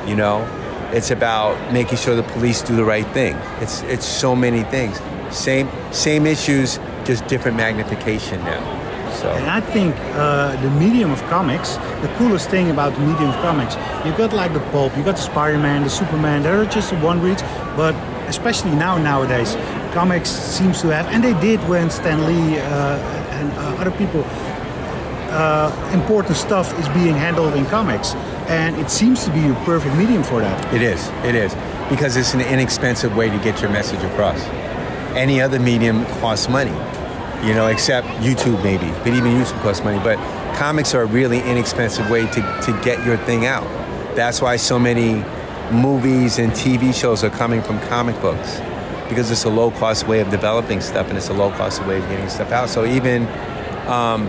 [SPEAKER 7] You know, it's about making sure the police do the right thing. It's it's so many things. Same same issues, just different magnification now. So
[SPEAKER 5] And I think uh, the medium of comics, the coolest thing about the medium of comics, you got like the pulp, you got the Spider-Man, the Superman, they're just one reads, but especially now nowadays, comics seems to have, and they did when Stan Lee uh, and uh, other people, uh, important stuff is being handled in comics, and it seems to be a perfect medium for that.
[SPEAKER 7] It is. It is. because it's an inexpensive way to get your message across. Any other medium costs money, you know, except YouTube maybe, but even YouTube costs money. But comics are a really inexpensive way to, to get your thing out. That's why so many movies and TV shows are coming from comic books because it's a low cost way of developing stuff and it's a low cost way of getting stuff out. So even um,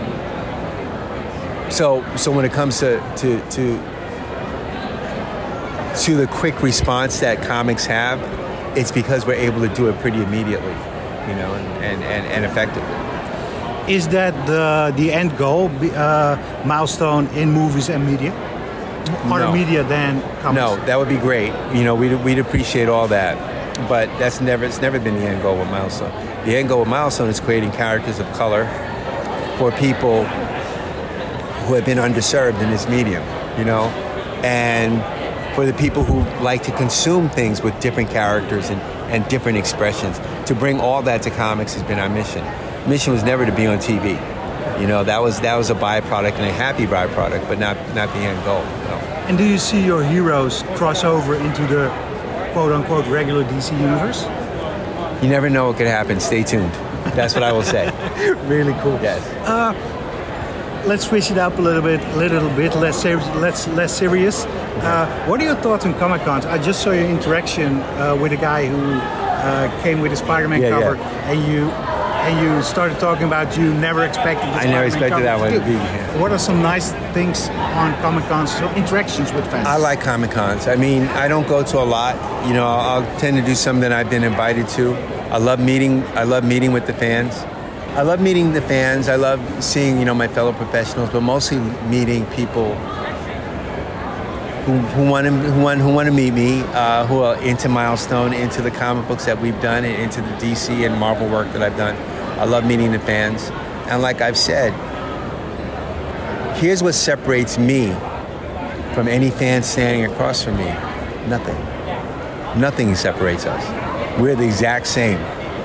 [SPEAKER 7] so so when it comes to to to to the quick response that comics have, it's because we're able to do it pretty immediately, you know, and, and, and, effectively.
[SPEAKER 5] Is that the the end goal, uh, milestone in movies and media? Other
[SPEAKER 7] No.
[SPEAKER 5] media than comics?
[SPEAKER 7] No, that would be great. You know, we'd, we'd appreciate all that. But that's never it's never been the end goal with Milestone. The end goal with Milestone is creating characters of color for people who have been underserved in this medium, you know? And for the people who like to consume things with different characters and, and different expressions. To bring all that to comics has been our mission. Mission was never to be on TV. You know, that was that was a byproduct and a happy byproduct, but not not the end goal. Know?
[SPEAKER 5] And do you see your heroes cross over into the quote unquote regular DC universe?
[SPEAKER 7] You never know what could happen. Stay tuned. That's what I will say.
[SPEAKER 5] Really cool.
[SPEAKER 7] Yes.
[SPEAKER 5] Uh, Let's switch it up a little bit, a little bit less serious. Let's less serious. Uh, what are your thoughts on Comic Cons? I just saw your interaction uh, with a guy who uh, came with a Spider-Man
[SPEAKER 7] Yeah,
[SPEAKER 5] cover,
[SPEAKER 7] yeah.
[SPEAKER 5] and you and you started talking about you never expected. The
[SPEAKER 7] I never expected that one to be, yeah.
[SPEAKER 5] What are some nice things on Comic Cons? So interactions with fans.
[SPEAKER 7] I like Comic Cons. I mean, I don't go to a lot. You know, I'll, I'll tend to do something that I've been invited to. I love meeting. I love meeting with the fans. I love meeting the fans. I love seeing you know my fellow professionals, but mostly meeting people who, who want to who want who want to meet me, uh, who are into Milestone, into the comic books that we've done, and into the DC and Marvel work that I've done. I love meeting the fans, and like I've said, here's what separates me from any fan standing across from me. Nothing. Nothing separates us. We're the exact same.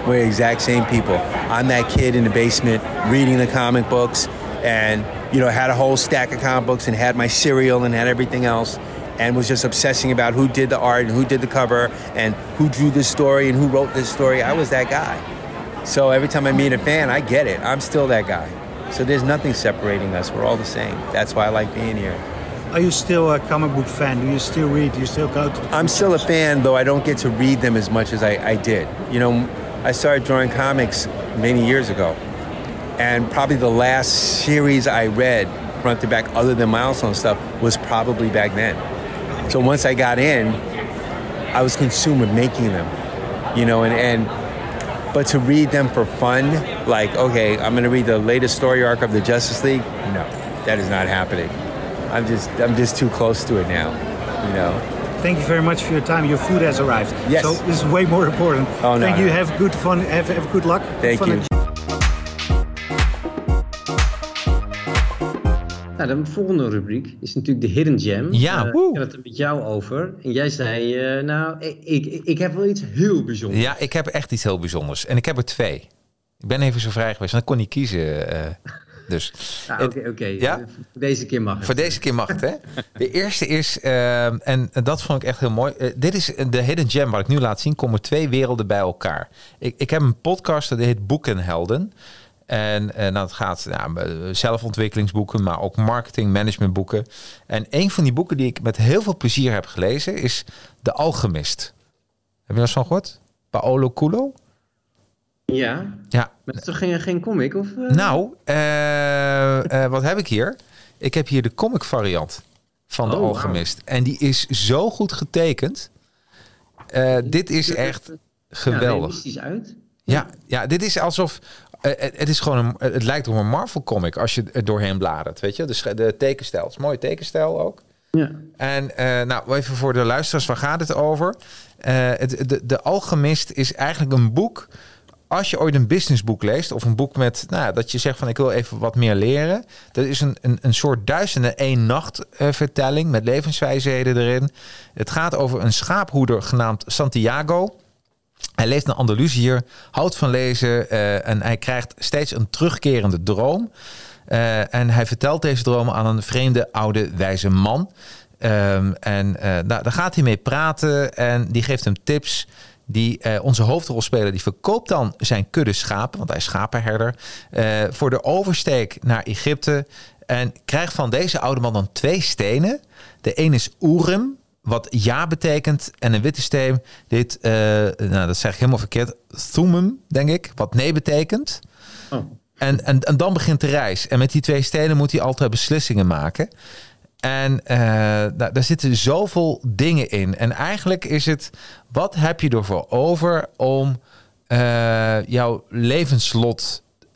[SPEAKER 7] We're the exact same people. I'm that kid in the basement reading the comic books and, you know, had a whole stack of comic books and had my cereal and had everything else and was just obsessing about who did the art and who did the cover and who drew this story and who wrote this story. I was that guy. So every time I meet a fan, I get it. I'm still that guy. So there's nothing separating us. We're all the same. That's why I like being here.
[SPEAKER 5] Are you still a comic book fan? Do you still read? Do you still go to?
[SPEAKER 7] I'm still a fan, though I don't get to read them as much as I, I did. You know, I started drawing comics many years ago. And probably the last series I read front to back, other than milestone stuff, was probably back then. So once I got in, I was consumed with making them. You know, and, and but to read them for fun, like, okay, I'm gonna read the latest story arc of the Justice League, no, that is not happening. I'm just I'm just too close to it now. You know.
[SPEAKER 5] Thank you very much for your time. Your food has arrived.
[SPEAKER 7] Yes.
[SPEAKER 5] So this is way more important.
[SPEAKER 7] Oh, no,
[SPEAKER 5] Thank
[SPEAKER 7] no.
[SPEAKER 5] you. Have good fun. Have, have good luck.
[SPEAKER 7] Thank
[SPEAKER 5] Fun
[SPEAKER 7] you.
[SPEAKER 1] Nou, de volgende rubriek is natuurlijk de Hidden Gem.
[SPEAKER 2] Ja, woe.
[SPEAKER 1] ik had het er met jou over. En jij zei, eh, nou, ik, ik, ik heb wel iets heel bijzonders.
[SPEAKER 2] Ja, ik heb echt iets heel bijzonders. En ik heb er twee. Ik ben even zo vrij geweest. En ik kon niet kiezen. eh, dus
[SPEAKER 1] Nou, Oké.
[SPEAKER 2] Ja?
[SPEAKER 1] Voor deze keer mag het.
[SPEAKER 2] voor deze keer mag het, hè? De eerste is, eh, en dat vond ik echt heel mooi. Eh, dit is de Hidden Gem, wat ik nu laat zien. Komen twee werelden bij elkaar. Ik, ik heb een podcast, dat heet Boekenhelden. En nou, het gaat nou, eh, zelfontwikkelingsboeken, maar ook marketing, managementboeken. En een van die boeken die ik met heel veel plezier heb gelezen is De Alchemist. Heb je dat eens van gehoord? Paolo Coelho?
[SPEAKER 1] Ja,
[SPEAKER 2] Ja,
[SPEAKER 1] maar het is toch geen, geen comic? Of, eh?
[SPEAKER 2] nou, eh, eh, wat heb ik hier? Ik heb hier de comic variant van De
[SPEAKER 1] Oh.
[SPEAKER 2] Alchemist. En die is zo goed getekend. Dit is echt
[SPEAKER 1] Ja,
[SPEAKER 2] geweldig.
[SPEAKER 1] realistisch uit.
[SPEAKER 2] Ja, ja, dit is alsof. het- is gewoon een. Het lijkt op een Marvel comic als je er doorheen bladert. Weet je, de, tekenstijl. Het is een mooie tekenstijl ook.
[SPEAKER 1] Ja.
[SPEAKER 2] En nou, even voor de luisteraars, waar gaat het over? Het, de, de Alchemist is eigenlijk een boek. Als je ooit een businessboek leest, of een boek met, nou, dat je zegt van ik wil even wat meer leren. Dat is een, een, een soort duizenden één nacht eh, vertelling met levenswijsheden erin. Het gaat over een schaaphoeder genaamd Santiago. Hij leeft in Andalusië, houdt van lezen eh, en hij krijgt steeds een terugkerende droom. Eh, en hij vertelt deze droom aan een vreemde oude wijze man. Ehm, en uh, daar gaat hij mee praten en die geeft hem tips. Die, uh, onze hoofdrolspeler die verkoopt dan zijn kudde schapen, want hij is schapenherder, uh, voor de oversteek naar Egypte. En krijgt van deze oude man dan twee stenen. De een is Urim, wat ja betekent. En een witte steen, dit, uh, nou, dat zeg ik helemaal verkeerd, Thumum, denk ik, wat nee betekent. Oh. En, en, en dan begint de reis. En met die twee stenen moet hij altijd beslissingen maken. En uh, daar, zitten zoveel dingen in. En eigenlijk is het, wat heb je ervoor over om uh, jouw levenslot uh,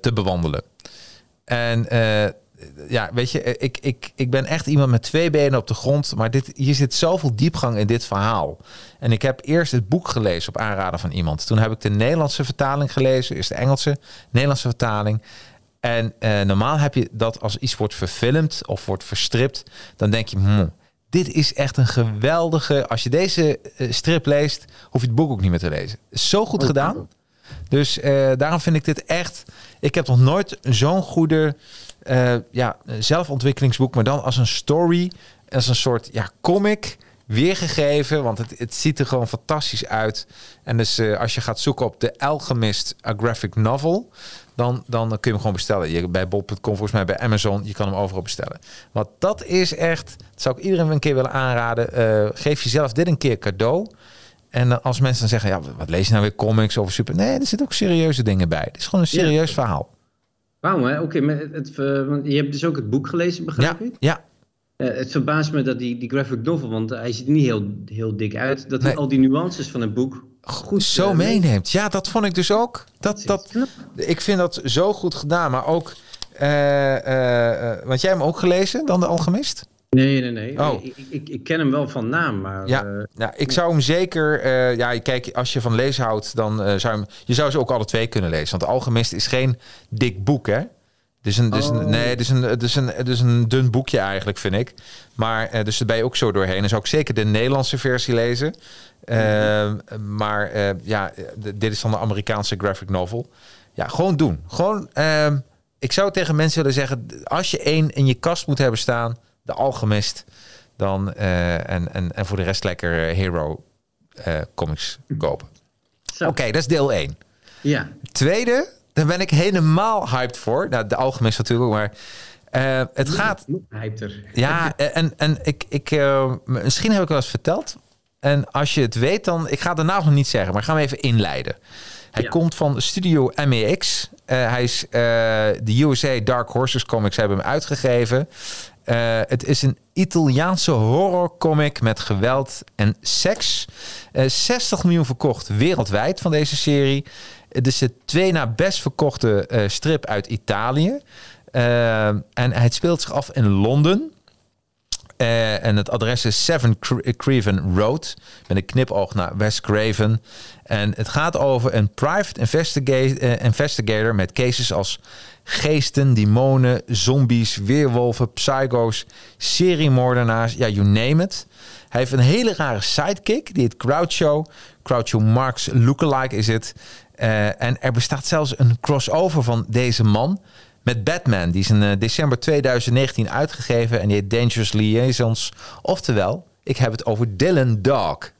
[SPEAKER 2] te bewandelen? En ja, weet je, ik, ik, ik ben echt iemand met twee benen op de grond. Maar dit, hier zit zoveel diepgang in dit verhaal. En ik heb eerst het boek gelezen op aanraden van iemand. Toen heb ik de Nederlandse vertaling gelezen. Eerst de Engelse, Nederlandse vertaling. En uh, normaal heb je dat als iets wordt verfilmd of wordt verstript. Dan denk je, hmm, dit is echt een geweldige... Als je deze uh, strip leest, hoef je het boek ook niet meer te lezen. Zo goed gedaan. Dus uh, daarom vind ik dit echt... Ik heb nog nooit zo'n goede uh, ja, zelfontwikkelingsboek, maar dan als een story, als een soort ja, comic weergegeven. Want het, het ziet er gewoon fantastisch uit. En dus uh, als je gaat zoeken op de Alchemist, a graphic novel, dan, dan kun je hem gewoon bestellen. Je, bij bol.com, volgens mij bij Amazon, je kan hem overal bestellen. Want dat is echt, dat zou ik iedereen een keer willen aanraden. Uh, geef jezelf dit een keer cadeau. En als mensen dan zeggen, ja, wat lees je nou weer comics over super? Nee, er zitten ook serieuze dingen bij. Het is gewoon een serieus ja. verhaal.
[SPEAKER 1] Wauw, oké. Okay, maar het, want je hebt dus ook het boek gelezen, begrijp
[SPEAKER 2] ja,
[SPEAKER 1] ik?
[SPEAKER 2] Ja.
[SPEAKER 1] Uh, het verbaast me dat die, die graphic novel, want hij ziet er niet heel, heel dik uit, dat hij nee. al die nuances van het boek goed
[SPEAKER 2] zo uh, meeneemt. Ja, dat vond ik dus ook. Dat, dat, ik vind dat zo goed gedaan, maar ook, uh, want jij hem ook gelezen, dan de Alchemist?
[SPEAKER 1] Nee, nee, nee. Oh. Ik, ik, ik, ken hem wel van naam, maar...
[SPEAKER 2] Ja, uh, ja ik zou hem zeker... Uh, ja, kijk, als je van lezen houdt, dan uh, zou je hem... Je zou ze ook alle twee kunnen lezen. Want de Alchemist is geen dik boek, hè? Dus een, dus oh. een, nee, dus een, dus een, dus een dun boekje eigenlijk, vind ik. Maar dus daar ben je ook zo doorheen. Dan zou ik zeker de Nederlandse versie lezen. Mm-hmm. maar ja, dit is dan de Amerikaanse graphic novel. Ja, gewoon doen. Gewoon, ehm, ik zou tegen mensen willen zeggen... als je één in je kast moet hebben staan de Alchemist. Dan, uh, en, en, en voor de rest lekker Hero uh, comics kopen. Oké, okay, dat is deel 1.
[SPEAKER 1] Ja.
[SPEAKER 2] Tweede, daar ben ik helemaal hyped voor. Nou, de Alchemist natuurlijk, maar... Uh, het gaat.
[SPEAKER 1] Hyper.
[SPEAKER 2] Ja, en, en ik, ik, uh, misschien heb ik wel eens verteld. En als je het weet, dan. Ik ga de naam nog niet zeggen, maar gaan we even inleiden. Hij ja. komt van Studio MEX. Uh, hij is de USA Dark Horses Comics hebben hem uitgegeven. Uh, het is een Italiaanse horrorcomic met geweld en seks. Uh, 60 miljoen verkocht wereldwijd van deze serie. Het is de twee na best verkochte strip uit Italië. en het speelt zich af in Londen. Uh, en het adres is 7 Craven Road. Met een knipoog naar West Craven. En het gaat over een private investigator, uh, investigator met cases als geesten, demonen, zombies, weerwolven, psycho's, seriemoordenaars. Ja, you name it. Hij heeft een hele rare sidekick, die het Groucho. Groucho Marx lookalike is het. En er bestaat zelfs een crossover van deze man met Batman. Die is in uh, december 2019 uitgegeven en die heet Dangerous Liaisons. Oftewel, ik heb het over Dylan Dog.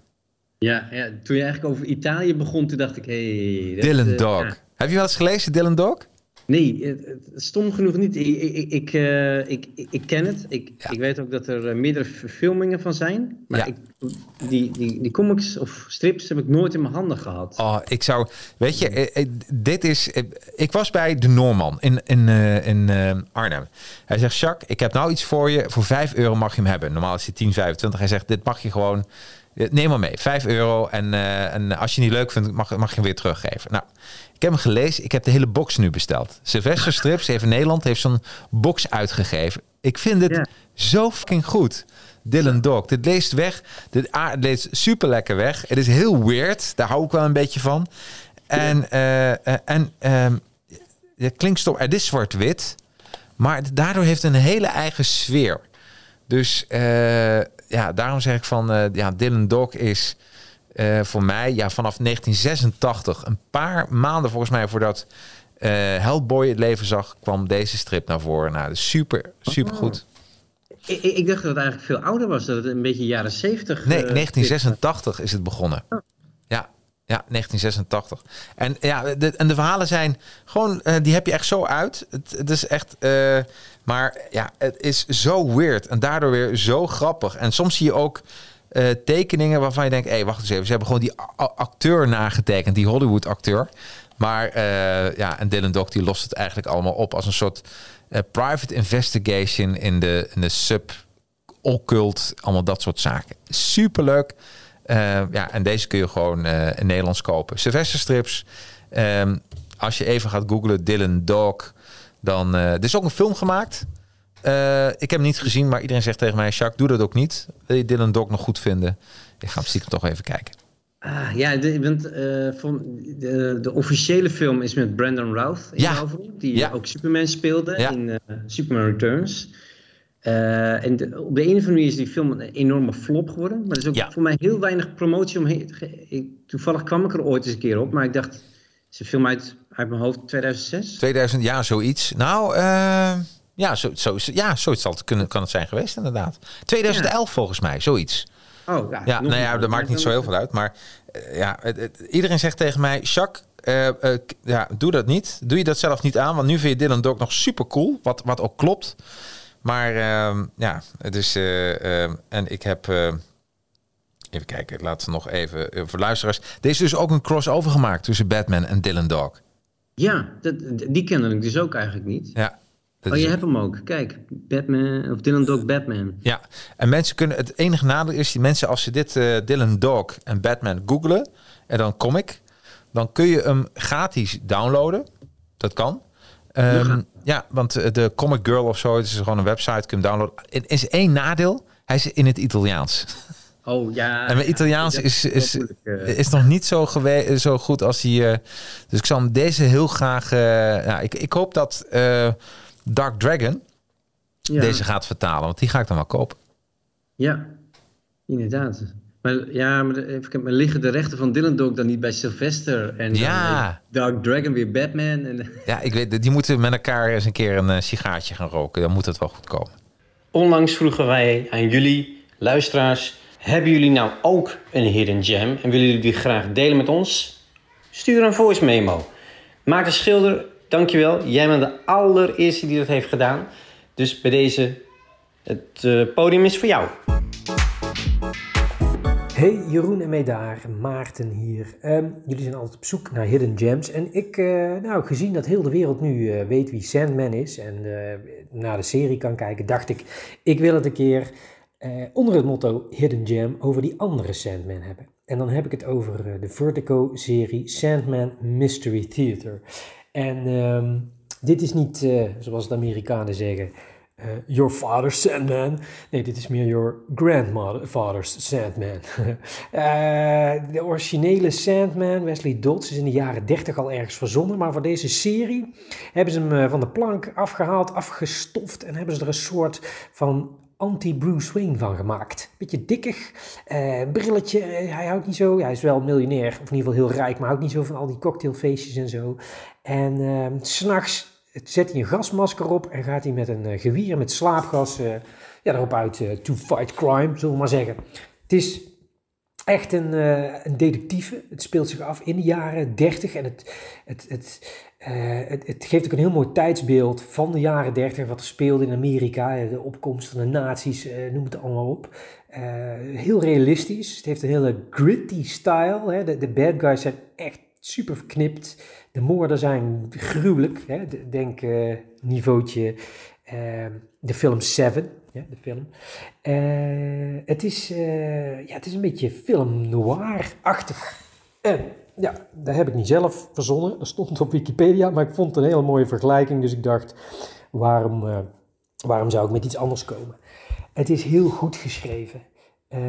[SPEAKER 1] Ja, ja toen je eigenlijk over Italië begon, toen dacht ik... Hey,
[SPEAKER 2] Dylan uh, Dog. Ja. Heb je wel eens gelezen, Dylan Dog?
[SPEAKER 1] Nee, stom genoeg niet. Ik, ik, ik, uh, ik, ik, ken het. Ik, ja. ik weet ook dat er meerdere verfilmingen van zijn. Maar ja. ik, die, die, die comics of strips heb ik nooit in mijn handen gehad.
[SPEAKER 2] Oh, ik zou... Weet je, dit is... Ik was bij de Noorman in, in, uh, in uh, Arnhem. Hij zegt, Jacques, ik heb nou iets voor je. Voor 5 euro mag je hem hebben. Normaal is hij 10,25. Hij zegt, dit mag je gewoon... Neem maar mee, 5 euro. En, en als je niet leuk vindt, mag, mag je hem weer teruggeven. Nou, ik heb hem gelezen. Ik heb de hele box nu besteld. Sylvester Strips even Nederland heeft zo'n box uitgegeven. Ik vind het zo fucking goed. Dylan Dog. Dit leest weg. Dit leest super lekker weg. Het is heel weird. Daar hou ik wel een beetje van. En, uh, uh, en uh, het klinkt stom. Het is zwart-wit. Maar daardoor heeft het een hele eigen sfeer. Dus uh, ja, daarom zeg ik van... ja, Dylan Dog is... Uh, voor mij, ja, vanaf 1986, een paar maanden volgens mij voordat uh, Hellboy het leven zag, kwam deze strip naar voren. Nou, super, super goed.
[SPEAKER 1] Ik, ik, dacht dat het eigenlijk veel ouder was, dat het een beetje jaren 70.
[SPEAKER 2] Nee, 1986 is het begonnen. Ja, ja, 1986. En ja, de, en de verhalen zijn gewoon, uh, die heb je echt zo uit. Het, het is echt, uh, maar ja, het is zo weird en daardoor weer zo grappig. En soms zie je ook uh, tekeningen waarvan je denkt, hé, wacht eens even, ze hebben gewoon die acteur nagetekend, die Hollywood acteur. Maar ja, en Dylan Dog die lost het eigenlijk allemaal op als een soort private investigation in de, in de sub occult, allemaal dat soort zaken. Superleuk. Ja, en deze kun je gewoon in Nederlands kopen. Sylvester strips. Um, als je even gaat googlen Dylan Dog, dan... Er is ook een film gemaakt. Ik heb hem niet gezien, maar iedereen zegt tegen mij... Jacques, doe dat ook niet. Wil je Dylan Dog nog goed vinden? Ik ga hem stiekem toch even kijken.
[SPEAKER 1] Ah, ja, de, want, van de, de, officiële film is met Brandon Routh in
[SPEAKER 2] ja.
[SPEAKER 1] die
[SPEAKER 2] ja.
[SPEAKER 1] ook Superman speelde
[SPEAKER 2] ja.
[SPEAKER 1] in Superman Returns. Uh, en de, op de een of andere manier is die film een enorme flop geworden. Maar er is ook
[SPEAKER 2] ja.
[SPEAKER 1] voor mij heel weinig promotie omheen. Ik, toevallig kwam ik er ooit eens een keer op, maar ik dacht, is een film uit, uit mijn hoofd 2006?
[SPEAKER 2] 2000, ja, zoiets. Nou, ja, zo, zo, ja, zoiets zal het kunnen, kan het zijn geweest, inderdaad. 2011 ja. volgens mij, zoiets.
[SPEAKER 1] Oh, ja,
[SPEAKER 2] ja nou ja, dat maakt niet zo heel veel uit. Maar uh, ja, het, het, iedereen zegt tegen mij, Jacques, uh, ja, doe dat niet. Doe je dat zelf niet aan, want nu vind je Dylan Dog nog super cool, wat, wat ook klopt. Maar uh, ja, het is. Uh, en ik heb. even kijken, laten we nog even. voor luisteraars. Er is dus ook een crossover gemaakt tussen Batman en Dylan Dog.
[SPEAKER 1] Ja, dat, die kende ik dus ook eigenlijk niet.
[SPEAKER 2] Ja.
[SPEAKER 1] Oh, je hebt hem ook. Kijk, Batman of Dylan Dog Batman.
[SPEAKER 2] Ja, en mensen kunnen. Het enige nadeel is die mensen, als ze dit Dylan Dog en Batman googlen en dan comic, dan kun je hem gratis downloaden. Dat kan. Um, ja, want de Comic Girl of zo, het is gewoon een website, kun je hem downloaden. Er is één nadeel, hij is in het Italiaans.
[SPEAKER 1] Oh ja.
[SPEAKER 2] En mijn Italiaans
[SPEAKER 1] ja,
[SPEAKER 2] is, is, is nog niet zo, gewe zo goed als die. Uh, dus ik zal hem deze heel graag. Uh, ja, ik, ik hoop dat uh, Dark Dragon ja. deze gaat vertalen, want die ga ik dan wel kopen.
[SPEAKER 1] Ja, inderdaad. Maar ja, maar, even, maar liggen de rechten van Dylan Dog dan niet bij Sylvester en
[SPEAKER 2] ja.
[SPEAKER 1] Dark Dragon weer Batman? En...
[SPEAKER 2] Ja, ik weet, die moeten met elkaar eens een keer een uh, sigaartje gaan roken. Dan moet het wel goed komen.
[SPEAKER 8] Onlangs vroegen wij aan jullie, luisteraars, hebben jullie nou ook een hidden gem en willen jullie die graag delen met ons? Stuur een voice memo. Maarten Schilder, dankjewel. Jij bent de allereerste die dat heeft gedaan. Dus bij deze, het uh, podium is voor jou.
[SPEAKER 9] Hey Jeroen en Medaar, Maarten hier. Um, jullie zijn altijd op zoek naar hidden gems. En ik, uh, nou gezien dat heel de wereld nu uh, weet wie Sandman is en naar de serie kan kijken, dacht ik, ik wil het een keer onder het motto Hidden Gem over die andere Sandman hebben. En dan heb ik het over de Vertigo-serie Sandman Mystery Theater. En um, dit is niet, zoals de Amerikanen zeggen, uh, your father's Sandman. Nee, dit is meer your grandfather's Sandman. uh, de originele Sandman, Wesley Dodds, is in de jaren 30 al ergens verzonnen. Maar voor deze serie hebben ze hem van de plank afgehaald, afgestoft. En hebben ze er een soort van anti-Bruce Wayne van gemaakt. Beetje dikkig, brilletje. hij houdt niet zo, hij is wel miljonair, of in ieder geval heel rijk, maar houdt niet zo van al die cocktailfeestjes en zo. En ehm, s'nachts zet hij een gasmasker op en gaat hij met een uh, geweer met slaapgas uh, ja, erop uit uh, to fight crime, zullen we maar zeggen. Het is echt een, een detectieve. Het speelt zich af in de jaren 30 en het, het, het, het, geeft ook een heel mooi tijdsbeeld van de jaren 30, wat er speelde in Amerika, de opkomst van de nazi's, noem het allemaal op. heel realistisch. Het heeft een hele gritty style. Hè. De, de bad guys zijn echt super verknipt. De moorden zijn gruwelijk. Hè? Denk uh, niveautje uh, de film Seven. Ja, de film. Uh, het, is, ja, het is een beetje film noir-achtig. En ja, dat heb ik niet zelf verzonnen. Dat stond op Wikipedia, maar ik vond het een hele mooie vergelijking. Dus ik dacht, waarom, waarom zou ik met iets anders komen? Het is heel goed geschreven. Uh,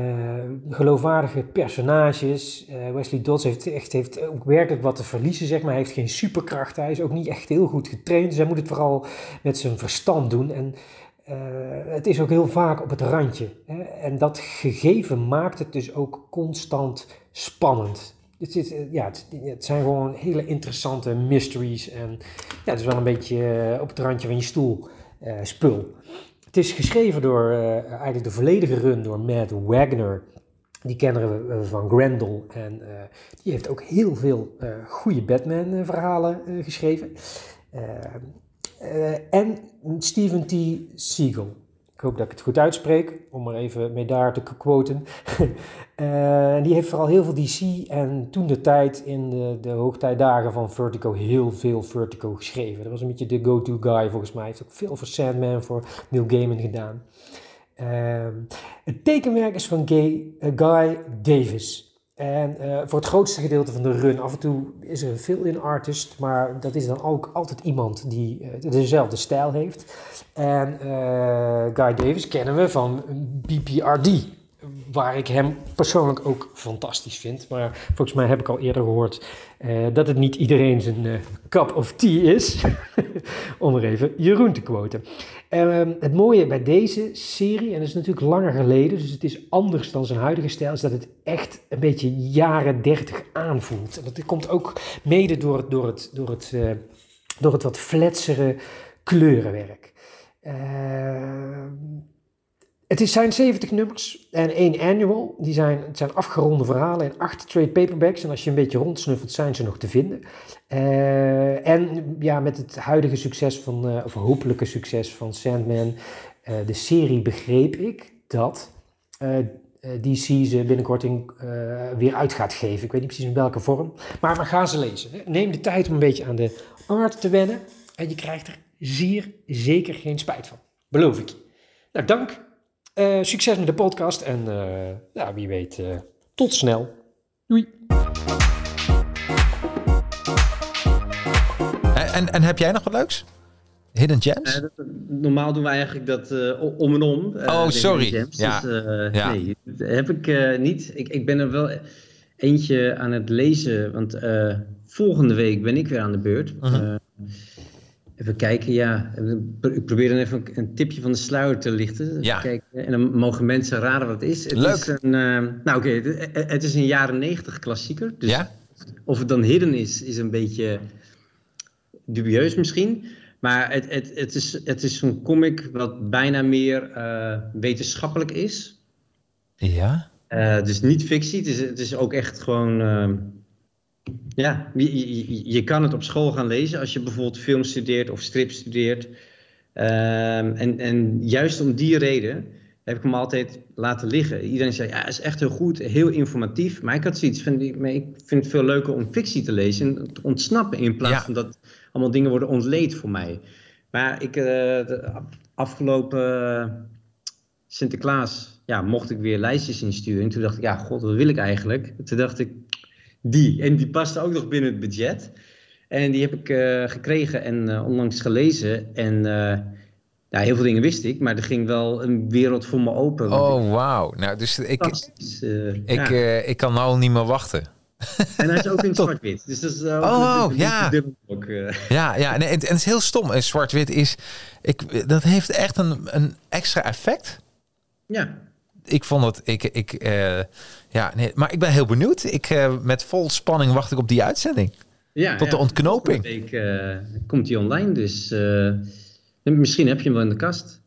[SPEAKER 9] geloofwaardige personages. Uh, Wesley Dodds heeft echt heeft ook werkelijk wat te verliezen, zeg maar. Hij heeft geen superkracht. Hij is ook niet echt heel goed getraind. Dus hij moet het vooral met zijn verstand doen. En uh, het is ook heel vaak op het randje. Hè? En dat gegeven maakt het dus ook constant spannend. Het, is, ja, het, zijn gewoon hele interessante mysteries. En ja, het is wel een beetje op het randje van je stoel spul. Het is geschreven door eigenlijk de volledige run door Matt Wagner. Die kennen we van Grendel. En die heeft ook heel veel goede Batman-verhalen geschreven. en Steven T. Siegel. Ik hoop dat ik het goed uitspreek, om er even mee daar te quoten. uh, die heeft vooral heel veel DC en toen de tijd in de, de hoogtijdagen van Vertigo heel veel Vertigo geschreven. Dat was een beetje de go-to guy volgens mij. Hij heeft ook veel voor Sandman, voor Neil Gaiman gedaan. Uh, het tekenwerk is van Gay, uh, Guy Davis. En uh, voor het grootste gedeelte van de run, af en toe is er een fill-in artist, maar dat is dan ook altijd iemand die uh, dezelfde stijl heeft. En uh, Guy Davis kennen we van BPRD, waar ik hem persoonlijk ook fantastisch vind. Maar volgens mij heb ik al eerder gehoord uh, dat het niet iedereen zijn uh, cup of tea is. Om er even Jeroen te quoten. Uh, het mooie bij deze serie, en dat is natuurlijk langer geleden, dus het is anders dan zijn huidige stijl, is dat het echt een beetje jaren 30 aanvoelt. En dat komt ook mede door door het, door het, door het wat fletsere kleurenwerk. Het zijn 70 nummers en één annual. Die zijn, het zijn afgeronde verhalen en acht trade paperbacks. En als je een beetje rondsnuffelt, zijn ze nog te vinden. Uh, en ja, met het huidige succes van, uh, of hopelijke succes van Sandman, uh, de serie, begreep ik dat DC ze binnenkort in, weer uit gaat geven. Ik weet niet precies in welke vorm. Maar we gaan ze lezen. Neem de tijd om een beetje aan de art te wennen. En je krijgt er zeer zeker geen spijt van. Beloof ik je. Nou, dank. Uh, succes met de podcast en uh, ja, wie weet, uh, tot snel. Doei.
[SPEAKER 2] En, en heb jij nog wat leuks? Hidden Gems?
[SPEAKER 1] Dat, normaal doen we eigenlijk dat om en om.
[SPEAKER 2] oh, sorry.
[SPEAKER 1] Gems. Ja. Dus, ja. Nee, dat heb ik niet. Ik, ik ben er wel eentje aan het lezen, want volgende week ben ik weer aan de beurt. -huh. Even kijken, ja. Ik probeer dan even een tipje van de sluier te lichten.
[SPEAKER 2] Ja.
[SPEAKER 1] Kijken. En dan mogen mensen raden wat het is. Het
[SPEAKER 2] Leuk.
[SPEAKER 1] Is een, uh, nou oké, okay, het, het, is een jaren negentig klassieker. Dus
[SPEAKER 2] ja?
[SPEAKER 1] of het dan hidden is, is een beetje dubieus misschien. Maar het, het, het is, het is een comic wat bijna meer uh, wetenschappelijk is.
[SPEAKER 2] Ja.
[SPEAKER 1] Uh, dus niet fictie. Het is, het is ook echt gewoon... Ja, je, je, je, kan het op school gaan lezen als je bijvoorbeeld film studeert of strip studeert. Um, en, en juist om die reden heb ik hem altijd laten liggen. Iedereen zei, ja, is echt heel goed, heel informatief. Maar ik had zoiets van, ik vind het veel leuker om fictie te lezen en te ontsnappen in plaats ja. van dat allemaal dingen worden ontleed voor mij. Maar ik, uh, de afgelopen Sinterklaas, ja, mocht ik weer lijstjes insturen. En toen dacht ik, ja, god, wat wil ik eigenlijk? Toen dacht ik, die. En die paste ook nog binnen het budget. En die heb ik uh, gekregen en uh, onlangs gelezen. En uh, ja, heel veel dingen wist ik, maar er ging wel een wereld voor me open.
[SPEAKER 2] Oh, wauw. Nou, dus ik, ik, ja. ik kan nou niet meer wachten.
[SPEAKER 1] En hij is ook in zwart-wit. Dus dat is ook
[SPEAKER 2] oh,
[SPEAKER 1] een,
[SPEAKER 2] ja.
[SPEAKER 1] Ook,
[SPEAKER 2] ja. Ja, nee, en, en het is heel stom. En zwart-wit is... Ik, dat heeft echt een, een extra effect.
[SPEAKER 1] Ja.
[SPEAKER 2] Ik vond het... Ik, ik, uh, ja, nee, maar ik ben heel benieuwd. Ik, uh, met vol spanning wacht ik op die uitzending.
[SPEAKER 1] Ja,
[SPEAKER 2] Tot
[SPEAKER 1] ja,
[SPEAKER 2] de ontknoping.
[SPEAKER 1] Week, uh, komt die online, dus misschien heb je hem wel in de kast.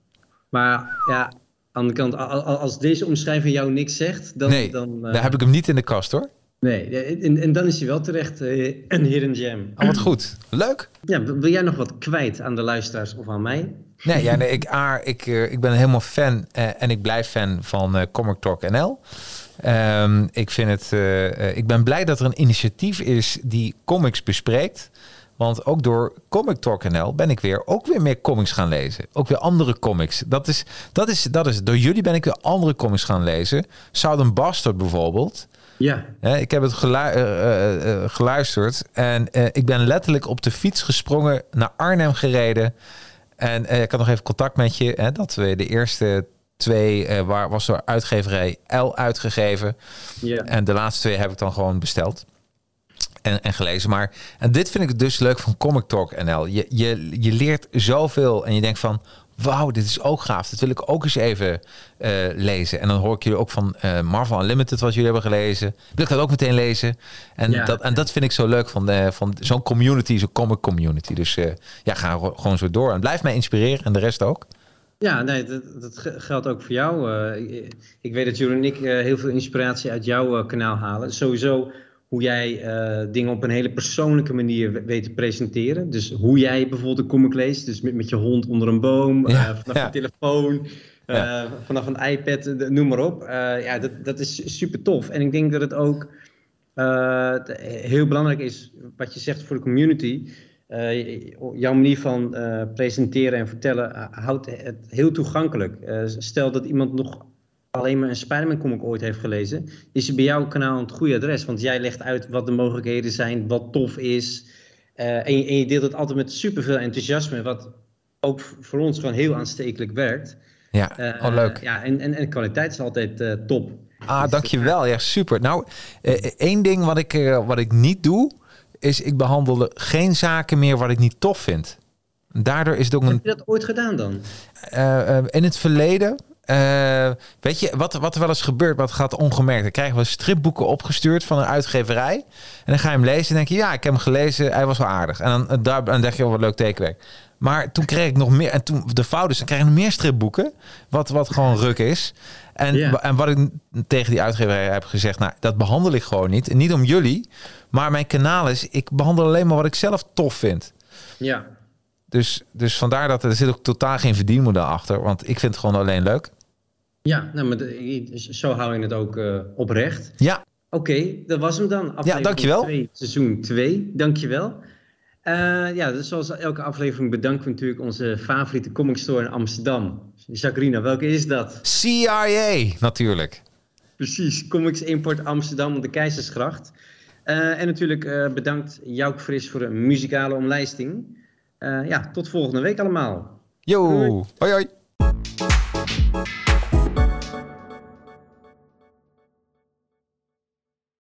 [SPEAKER 1] Maar ja, aan de kant, als deze omschrijving jou niks zegt, dan...
[SPEAKER 2] Nee,
[SPEAKER 1] dan,
[SPEAKER 2] daar heb ik hem niet in de kast hoor.
[SPEAKER 1] Nee, en, en dan is hij wel terecht een hidden gem.
[SPEAKER 2] Oh, wat goed. Leuk.
[SPEAKER 1] Ja, wil jij nog wat kwijt aan de luisteraars of aan mij?
[SPEAKER 2] Nee, ja, nee ik, A, ik, ik ben helemaal fan en ik blijf fan van Comic Talk NL. Um, ik, vind het, uh, ik ben blij dat er een initiatief is die comics bespreekt. Want ook door Comic Talk NL ben ik weer ook weer meer comics gaan lezen. Ook weer andere comics. Dat is, dat is, dat is, door jullie ben ik weer andere comics gaan lezen. Southern Bastard bijvoorbeeld.
[SPEAKER 1] Ja.
[SPEAKER 2] Ik heb het gelu uh, geluisterd. En ik ben letterlijk op de fiets gesprongen, naar Arnhem gereden. En ik had nog even contact met je. Hè, dat we de eerste twee uh, waar was door uitgeverij L uitgegeven.
[SPEAKER 1] Yeah.
[SPEAKER 2] En de laatste twee heb ik dan gewoon besteld. En, en gelezen. Maar en dit vind ik dus leuk van Comic Talk NL. Je, je, je leert zoveel en je denkt van... Wauw, dit is ook gaaf. Dat wil ik ook eens even uh, lezen. En dan hoor ik jullie ook van uh, Marvel Unlimited, wat jullie hebben gelezen. Wil ik dat ook meteen lezen? En, ja. dat, en dat vind ik zo leuk van, de, van zo'n community, zo'n comic community. Dus uh, ja, ga gewoon zo door. En blijf mij inspireren en de rest ook.
[SPEAKER 1] Ja, nee, dat, dat geldt ook voor jou. Uh, ik weet dat Jeroen en ik uh, heel veel inspiratie uit jouw uh, kanaal halen. Sowieso hoe jij dingen op een hele persoonlijke manier weet te presenteren. Dus hoe jij bijvoorbeeld een comic leest. Dus met, met je hond onder een boom, ja, vanaf ja. telefoon, ja. vanaf een iPad, noem maar op. ja, dat, dat is super tof. En ik denk dat het ook heel belangrijk is, wat je zegt voor de community jouw manier van presenteren en vertellen houdt het heel toegankelijk. stel dat iemand nog alleen maar een Spider-Man comic ooit heeft gelezen, is bij jouw kanaal het goede adres. Want jij legt uit wat de mogelijkheden zijn, wat tof is. En je, en, je, deelt het altijd met superveel enthousiasme, wat ook voor ons gewoon heel aanstekelijk werkt.
[SPEAKER 2] Ja, oh leuk.
[SPEAKER 1] Ja, en, en, en de kwaliteit is altijd top.
[SPEAKER 2] Ah, dus dankjewel. Ja, super. Nou, één ding wat ik, wat ik niet doe, is ik behandelde geen zaken meer wat ik niet tof vind. Daardoor is het ook een.
[SPEAKER 1] Heb je dat ooit gedaan dan?
[SPEAKER 2] Uh, uh, in het verleden. Uh, weet je, wat, wat er wel eens gebeurt, wat gaat ongemerkt. Dan krijgen we stripboeken opgestuurd van een uitgeverij. En dan ga je hem lezen en denk je, ja, ik heb hem gelezen, hij was wel aardig. En dan, daar, dan denk je, oh, wat leuk tekenwerk. Maar toen kreeg ik nog meer, en toen de fout is, dan krijg ik nog meer stripboeken, wat, wat gewoon ruk is. En, yeah. en wat ik tegen die uitgeverij heb gezegd, nou, dat behandel ik gewoon niet. En niet om jullie, maar mijn kanaal is, ik behandel alleen maar wat ik zelf tof vind.
[SPEAKER 1] Ja.
[SPEAKER 2] Dus, dus vandaar dat er zit ook totaal geen verdienmodel achter, want ik vind het gewoon alleen leuk.
[SPEAKER 1] Ja, nou, maar zo hou je het ook uh, oprecht.
[SPEAKER 2] Ja.
[SPEAKER 1] Oké, dat was hem dan.
[SPEAKER 2] Ja, dankjewel.
[SPEAKER 1] 2, seizoen 2, dankjewel. Uh, ja, dus zoals elke aflevering bedanken we natuurlijk onze favoriete comic store in Amsterdam. Jacqueline, welke is dat?
[SPEAKER 2] CIA, natuurlijk.
[SPEAKER 1] Precies, Comics Import Amsterdam op de Keizersgracht. Uh, en natuurlijk uh, bedankt Jouk Fris voor de muzikale omlijsting. ja, tot volgende week allemaal.
[SPEAKER 2] Yo, hoi hoi.